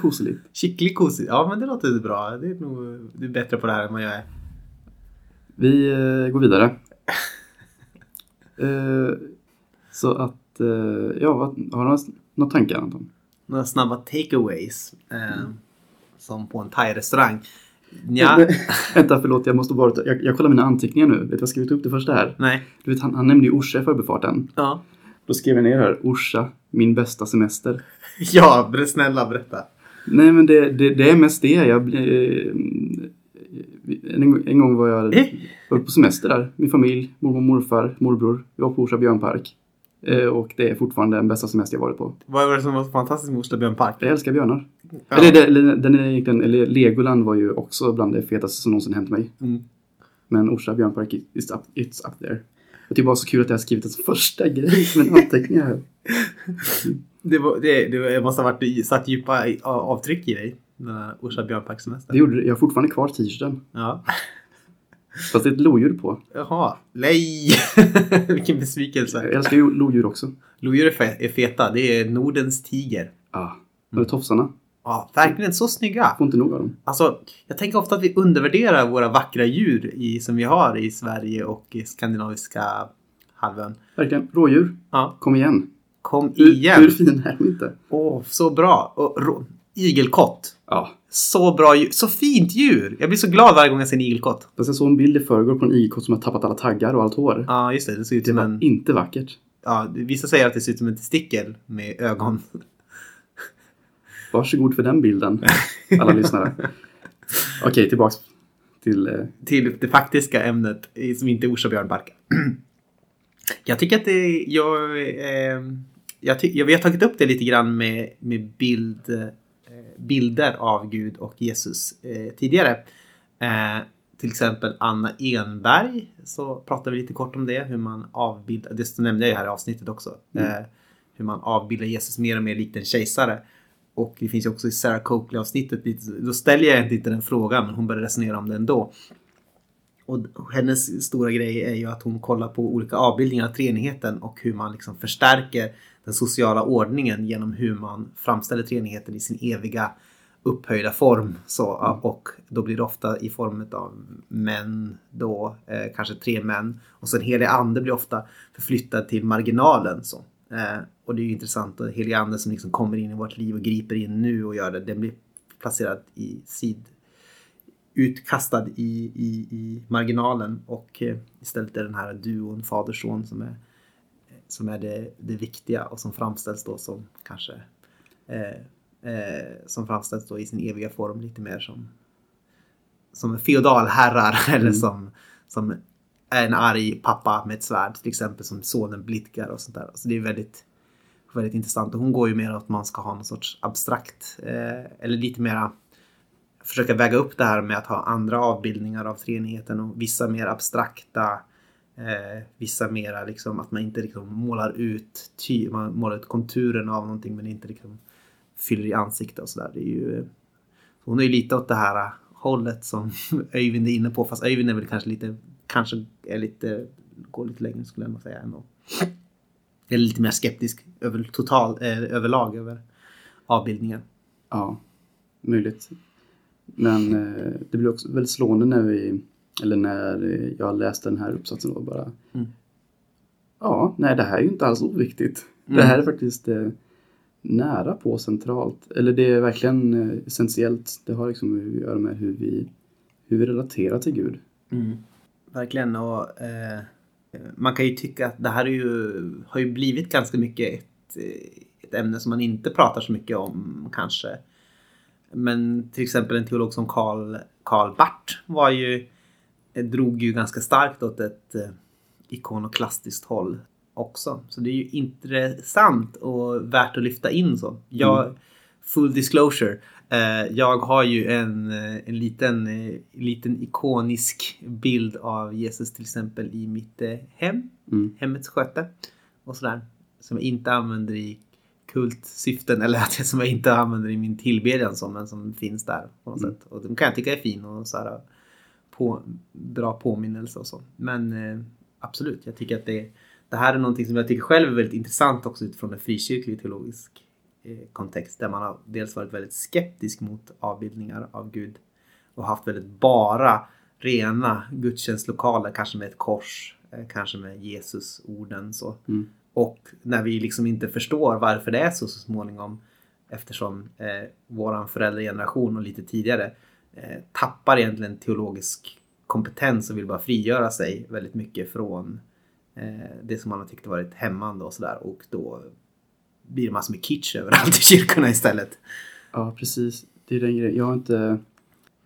Koseligt. Skicklig kosigt. Ja, men det låter bra. Det är nog du är bättre på det här än vad jag är. Vi eh, går vidare. Eh, så att, eh, ja, vad, har du några, tankar Anton? Några snabba takeaways. Eh, som på en thai-restaurang. Ja, Vä- Vänta, förlåt, jag måste bara jag, jag kollar mina anteckningar nu. Vet du, jag har skrivit upp det första här. nej. Du vet, han, han nämnde ju Orsa i förbifarten. Ja. Då skrev jag ner här, Orsa, min bästa semester. Ja, snälla berätta. Nej, men det, det, det är mest det. Jag, eh, en, en gång var jag Eh? Var på semester där. Min familj, mormor, morfar, morbror. Vi var på Orsa björnpark. Eh, och det är fortfarande den bästa semester jag varit på. Vad var det som var så fantastiskt med Orsa björnpark? Jag älskar björnar. Ja. Eller, eller den är egentligen, eller Legoland var ju också bland det fetaste som någonsin hänt mig. Mm. Men Orsa björnpark, it's up, it's up there. Jag tycker bara så kul att jag har skrivit som första grej som en anteckning här. Det, var, det, det måste ha varit satt djupa avtryck i dig. Den här Orsa björnparkssemester. Det gjorde det. Jag har fortfarande kvar t-shirten. Ja. Fast det är ett lodjur på. Jaha. Nej! Vilken besvikelse. Jag älskar ju lodjur också. Lodjur är fe- är feta. Det är Nordens tiger. Ja. Och tofsarna. Ja, verkligen så snygga. Får inte nog av dem. Alltså, jag tänker ofta att vi undervärderar våra vackra djur i, som vi har i Sverige och i skandinaviska halvön. Verkligen. Rådjur, Ja, kom igen. kom Hur, igen. hur fin är de inte? Åh, så bra. Och, igelkott. Ja. Så bra. Så fint djur. Jag blir så glad varje gång jag ser en igelkott. Fast jag såg en bild i förrgår på en igelkott som har tappat alla taggar och allt hår. Ja, just det. Det ser ut som en... inte vackert. Ja, vissa säger att det ser ut som en testikel med ögon. Varsågod för den bilden, alla lyssnare. Okej, tillbaks till... Eh, till det faktiska ämnet i- som inte är Orsa björnbark. jag tycker att det, jag, eh, jag, ty, jag, vi har tagit upp det lite grann med, med bild, eh, bilder av Gud och Jesus eh, tidigare. Eh, till exempel Anna Enberg så pratade vi lite kort om det, hur man avbildar, det nämnde jag ju här i avsnittet också, eh, hur man avbildar Jesus mer och mer likt en kejsare. Och det finns ju också i Sarah Coakley-avsnittet, lite- då ställer jag inte den frågan, men hon börjar resonera om det ändå. Och hennes stora grej är ju att hon kollar på olika avbildningar av treenigheten och hur man liksom förstärker den sociala ordningen genom hur man framställer treenigheten i sin eviga upphöjda form. Så, och då blir det ofta i form av män då, eh, kanske tre män. Och sen helig ande blir ofta förflyttad till marginalen. Så. Eh, och det är ju intressant att helig ande som liksom kommer in i vårt liv och griper in nu och gör det, den blir placerad i sid utkastad i, i, i marginalen och eh, istället är den här duon fader-son som är, som är det, det viktiga och som framställs då som kanske eh, eh, som framställs då i sin eviga form lite mer som som feodalherrar eller som, som en arg pappa med ett svärd till exempel som sonen Blidkar och sånt där. Så det är väldigt, väldigt intressant och hon går ju mer åt att man ska ha någon sorts abstrakt eh, eller lite mera försöka väga upp det här med att ha andra avbildningar av treenigheten och vissa mer abstrakta eh, vissa mera liksom att man inte liksom målar ut ty, man målar ut konturen av någonting men inte liksom fyller i ansiktet och sådär. Det är ju hon är ju lite åt det här eh, hållet som Öyvind är inne på fast Öyvind är väl kanske lite kanske är lite går lite längre skulle jag nog säga ändå. Eller lite mer skeptisk över total eh, överlag över avbildningen. Ja, möjligt. Men eh, det blir också väldigt slående när vi, eller när eh, jag läste den här uppsatsen och bara Mm. Ja, nej det här är ju inte alls oviktigt. Mm. Det här är faktiskt eh, nära på centralt. Eller det är verkligen eh, essentiellt. Det har liksom att göra med hur vi, hur vi relaterar till Gud. Verkligen och eh, man kan ju tycka att det här är ju, har ju blivit ganska mycket ett, eh, ett ämne som man inte pratar så mycket om kanske. Men till exempel en teolog som Karl, Karl Barth var ju, eh, drog ju ganska starkt åt ett eh, ikonoklastiskt håll också. Så det är ju intressant och värt att lyfta in så. Jag, full disclosure, eh, jag har ju en, en liten, liten ikonisk bild av Jesus till exempel i mitt hem, Mm. hemmets sköte och sådär. Som jag inte använder i kultsyften eller att jag, som jag inte använder i min tillbedjan som, men som finns där på något Mm. sätt. Och de kan jag tycka är fin och så här, på, bra påminnelse och så. Men eh, absolut, jag tycker att det, det här är någonting som jag tycker själv är väldigt intressant också utifrån en frikyrklig teologisk eh, kontext där man har dels varit väldigt skeptisk mot avbildningar av Gud och haft väldigt bara rena gudstjänstlokaler, kanske med ett kors, eh, kanske med Jesus-orden så. Mm. Och när vi liksom inte förstår varför det är så så småningom eftersom eh, våran föräldrageneration och lite tidigare eh, tappar egentligen teologisk kompetens och vill bara frigöra sig väldigt mycket från eh, det som man har tyckt varit hämmande och sådär och då blir det massor med kitsch överallt i kyrkorna istället. Ja, precis. Det är den grejen. Jag har inte,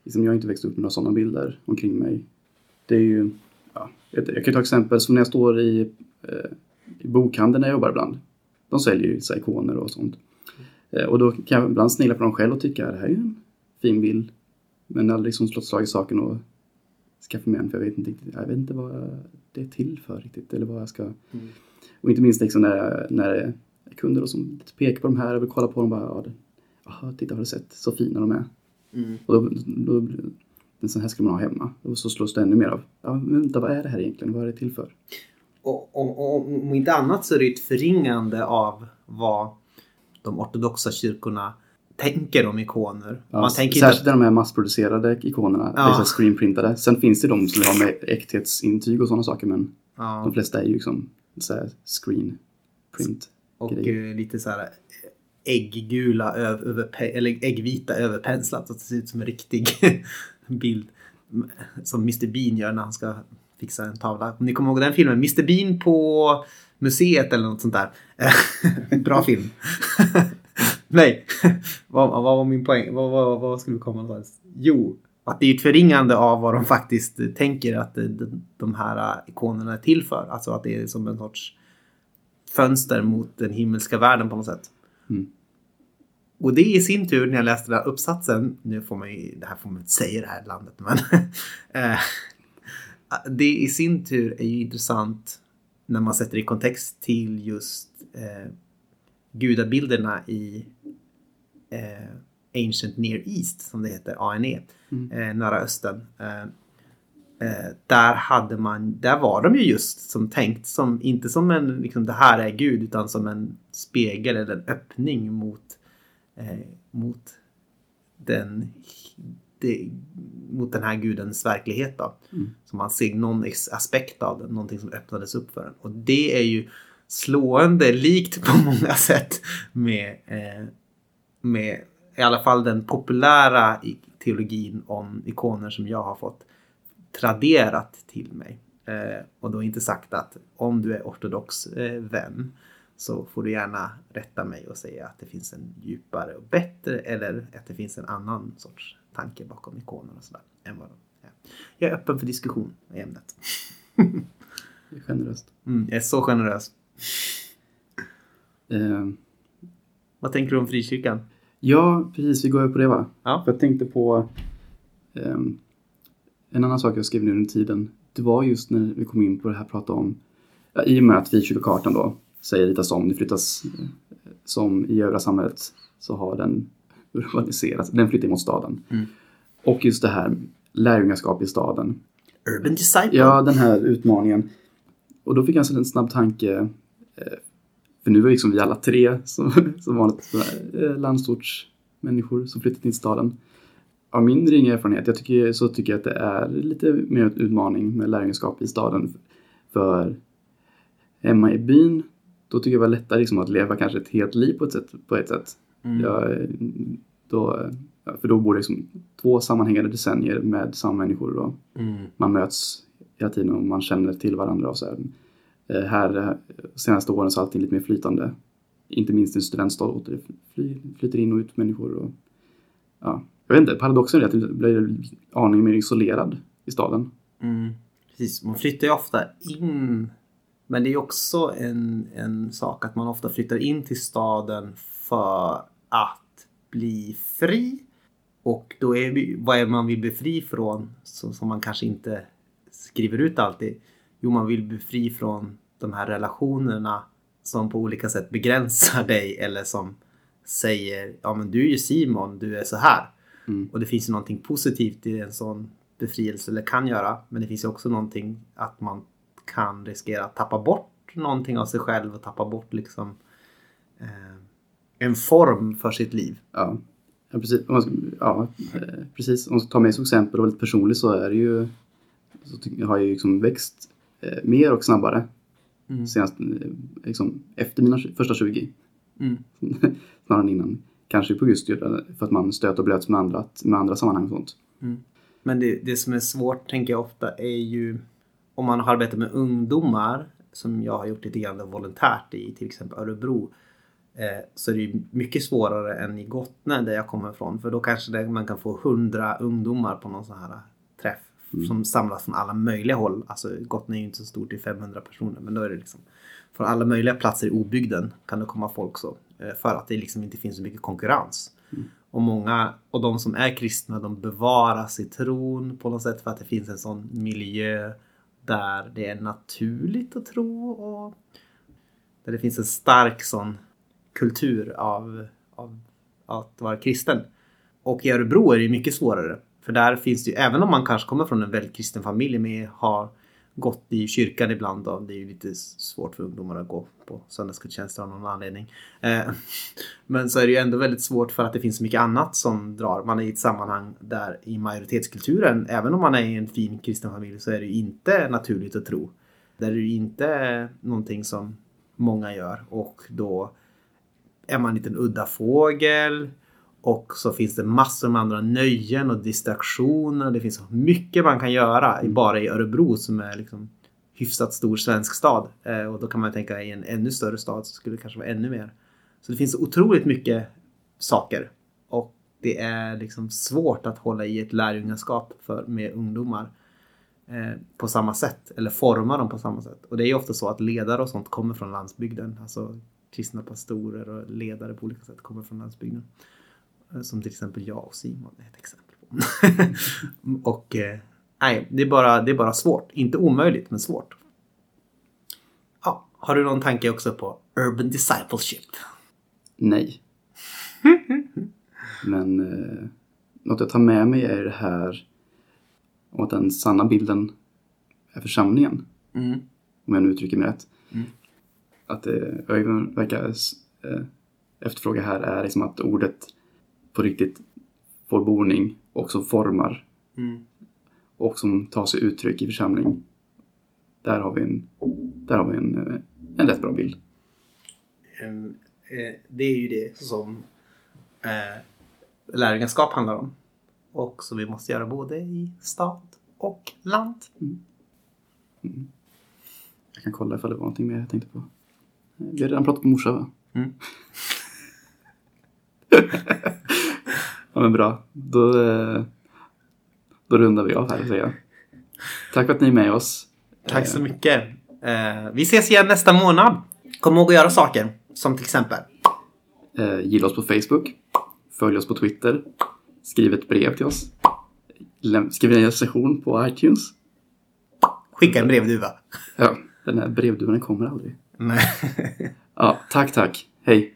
liksom, jag har inte växt upp med några sådana bilder omkring mig. Det är ju, ja, jag, kan ta exempel som när jag står i, eh, i bokhandeln jag jobbar ibland. De säljer ju ikoner och sånt. Eh, och då kan jag ibland snegla på dem själv och tycka det här är ju en fin bild. Men aldrig liksom slått slag i saken och skaffa mig en för jag vet inte riktigt, jag vet inte vad det är till för riktigt eller vad jag ska. Och inte minst liksom när, när det är kunder som pekar på de här och vill kolla på dem bara, ja, det, Jaha, titta har du sett så fina de är. Och då, då, en sån här ska man ha hemma. Och så slås det ännu mer av. Ja, men vänta, vad är det här egentligen? Vad är det till för? Och, och, om inte annat så är det ett förringande av vad de ortodoxa kyrkorna tänker om ikoner. Ja, man tänker särskilt inte... de här massproducerade ikonerna, Ja. ja. screenprintade. Sen finns det de som har med äkthetsintyg och sådana saker men Ja, de flesta är ju liksom så här screen print. och grejer. eh, lite så här ägggula över, över, eller äggvita överpenslat så att det ser ut som en riktig bild. Som Mr Bean gör när han ska fixa en tavla. Om ni kommer ihåg den filmen? Mr Bean på museet eller något sånt där. Bra film. Nej, vad, vad var min poäng? Vad, vad, vad skulle vi komma någonstans? Jo, att det är ett förringande av vad de faktiskt tänker att de, här ikonerna är till för. Alltså att det är som en sorts fönster mot den himmelska världen på något sätt. Mm. Och det i sin tur, när jag läste den här uppsatsen, nu får man ju, det här får man inte säga i det här landet, men eh, det i sin tur är ju intressant när man sätter i kontext till just eh, gudabilderna i eh, Ancient Near East, som det heter, ANE, Mm. eh, Nära Östern. Eh, eh, där hade man, där var de ju just som tänkt som, inte som en, liksom det här är Gud, utan som en spegel eller en öppning mot, eh, mot den det, mot den här gudens verklighet då. Mm. Så man ser någon aspekt av den, någonting som öppnades upp för den. Och det är ju slående likt på många sätt med, eh, med i alla fall den populära teologin om ikoner som jag har fått traderat till mig. Eh, och då inte sagt att om du är ortodox eh, vän så får du gärna rätta mig och säga att det finns en djupare och bättre eller att det finns en annan sorts tanke bakom ikoner och sådär. Än vad de är. Jag är öppen för diskussion i ämnet. Det är generöst. Mm, jag är så generös. Eh, Vad tänker du om frikyrkan? ja, precis. Vi går över på det va? Ja. För jag tänkte på ehm, en annan sak jag skrev ner under tiden. Det var just när vi kom in på det här prata om, ja, i och med att frikyrkokartan då säger lite som, det flyttas eh, som i övriga samhället så har den urbaniserats, den flyttar mot staden. Mm. Och just det här lärjungaskap i staden. Urban Disciple. Ja, den här utmaningen. Och då fick jag en snabb tanke. eh, För nu är liksom vi alla tre som, som vanligt eh, landsortsmänniskor som flyttat till staden. Av min ringa erfarenhet jag tycker, så tycker jag att det är lite mer en utmaning med lärjungaskap i staden. För hemma i byn, då tycker jag det var lättare liksom att leva kanske ett helt liv på ett sätt. På ett sätt. Mm. Jag, då, för då bor det liksom två sammanhängande decennier med samma människor. Och, Mm. man möts hela tiden och man känner till varandra. Och så här. Eh, här eh, senaste åren så är allting lite mer flytande. Inte minst i en studentstad det fly, flyter in och ut människor. Och, ja. Jag vet inte, paradoxen är att det blir aningen mer isolerad i staden. Mm. Precis, man flyttar ju ofta in. Men det är också en, en sak att man ofta flyttar in till staden för att bli fri. Och då är vi, vad är man vill bli fri från? Så, som man kanske inte skriver ut alltid. Jo, man vill bli fri från de här relationerna som på olika sätt begränsar dig eller som säger ja men du är ju Simon, du är så här. Mm. Och det finns ju någonting positivt i en sån befrielse, eller kan göra. Men det finns ju också någonting att man kan riskera att tappa bort någonting av sig själv och tappa bort liksom eh, en form för sitt liv. Ja, ja precis. Om man ska, ja, eh, precis. Om man ska ta mig som exempel och lite personlig så är det ju så har jag ju liksom växt eh, mer och snabbare Mm. senast eh, liksom, efter mina första 20 Mm. snarare än innan. Kanske på just det, för att man stöter och blöts med andra, med andra sammanhang och sånt. Men det, det som är svårt tänker jag ofta är ju om man har arbetat med ungdomar som jag har gjort lite grann volontärt i till exempel Örebro. Eh, så är det mycket svårare än i Gottne där jag kommer ifrån. För då kanske man kan få hundra ungdomar på någon sån här träff. Som samlas från alla möjliga håll. Alltså Gottne är ju inte så stort, det är 500 personer. Men då är det liksom från alla möjliga platser i obygden kan det komma folk så. Eh, för att det liksom inte finns så mycket konkurrens. Och många, och de som är kristna, de bevaras i tron på något sätt för att det finns en sån miljö där det är naturligt att tro och där det finns en stark sån kultur av, av att vara kristen. Och i Örebro är det mycket svårare. För där finns det ju, även om man kanske kommer från en väldigt kristen familj med har gått i kyrkan ibland. Då. Det är ju lite svårt för ungdomar att gå på söndagsgudstjänster av någon anledning. Eh, men så är det ju ändå väldigt svårt för att det finns så mycket annat som drar. Man är i ett sammanhang där i majoritetskulturen, även om man är i en fin kristen familj, så är det ju inte naturligt att tro. Där är det ju inte någonting som många gör och då är man en liten udda fågel. Och så finns det massor med andra nöjen och distraktioner. Det finns mycket man kan göra bara i Örebro som är liksom hyfsat stor svensk stad. Eh, och då kan man tänka i en ännu större stad så skulle det kanske vara ännu mer. Så det finns otroligt mycket saker. Och det är liksom svårt att hålla i ett lärjungaskap för, med ungdomar eh, på samma sätt. Eller forma dem på samma sätt. Och det är ju ofta så att ledare och sånt kommer från landsbygden. Alltså kristna pastorer och ledare på olika sätt kommer från landsbygden. Eh, Som till exempel jag och Simon är ett exempel på. och eh, nej, det är, bara, det är bara svårt. Inte omöjligt, men svårt. Ja, har du någon tanke också på Urban Discipleship? Nej. Men eh, något jag tar med mig är det här om att den sanna bilden är församlingen. Mm. Om jag nu uttrycker mig rätt. Mm. Att det jag verkar eh, efterfråga här är liksom att ordet på riktigt får boning och som formar Mm. och som tar sig uttryck i församling. Där har vi en, där har vi en, eh, en rätt bra bild. Em, eh, Det är ju det som eh, lärjungaskap handlar om. Och som vi måste göra både i stad och land. Jag kan kolla ifall det var någonting mer jag tänkte på. Vi har redan pratat om morsa va? Mm. ja men bra. Då, eh, då rundar vi av här säger jag. Tack för att ni är med oss. Tack så mycket. Eh, vi ses igen nästa månad. Kom ihåg att göra saker. Som till exempel. Eh, gilla oss på Facebook. Följ oss på Twitter. Skriv ett brev till oss. Skriv en recension på iTunes. Skicka en brevduva. Ja, den här brevduvan kommer aldrig. Nej. Ja, tack tack. Hej.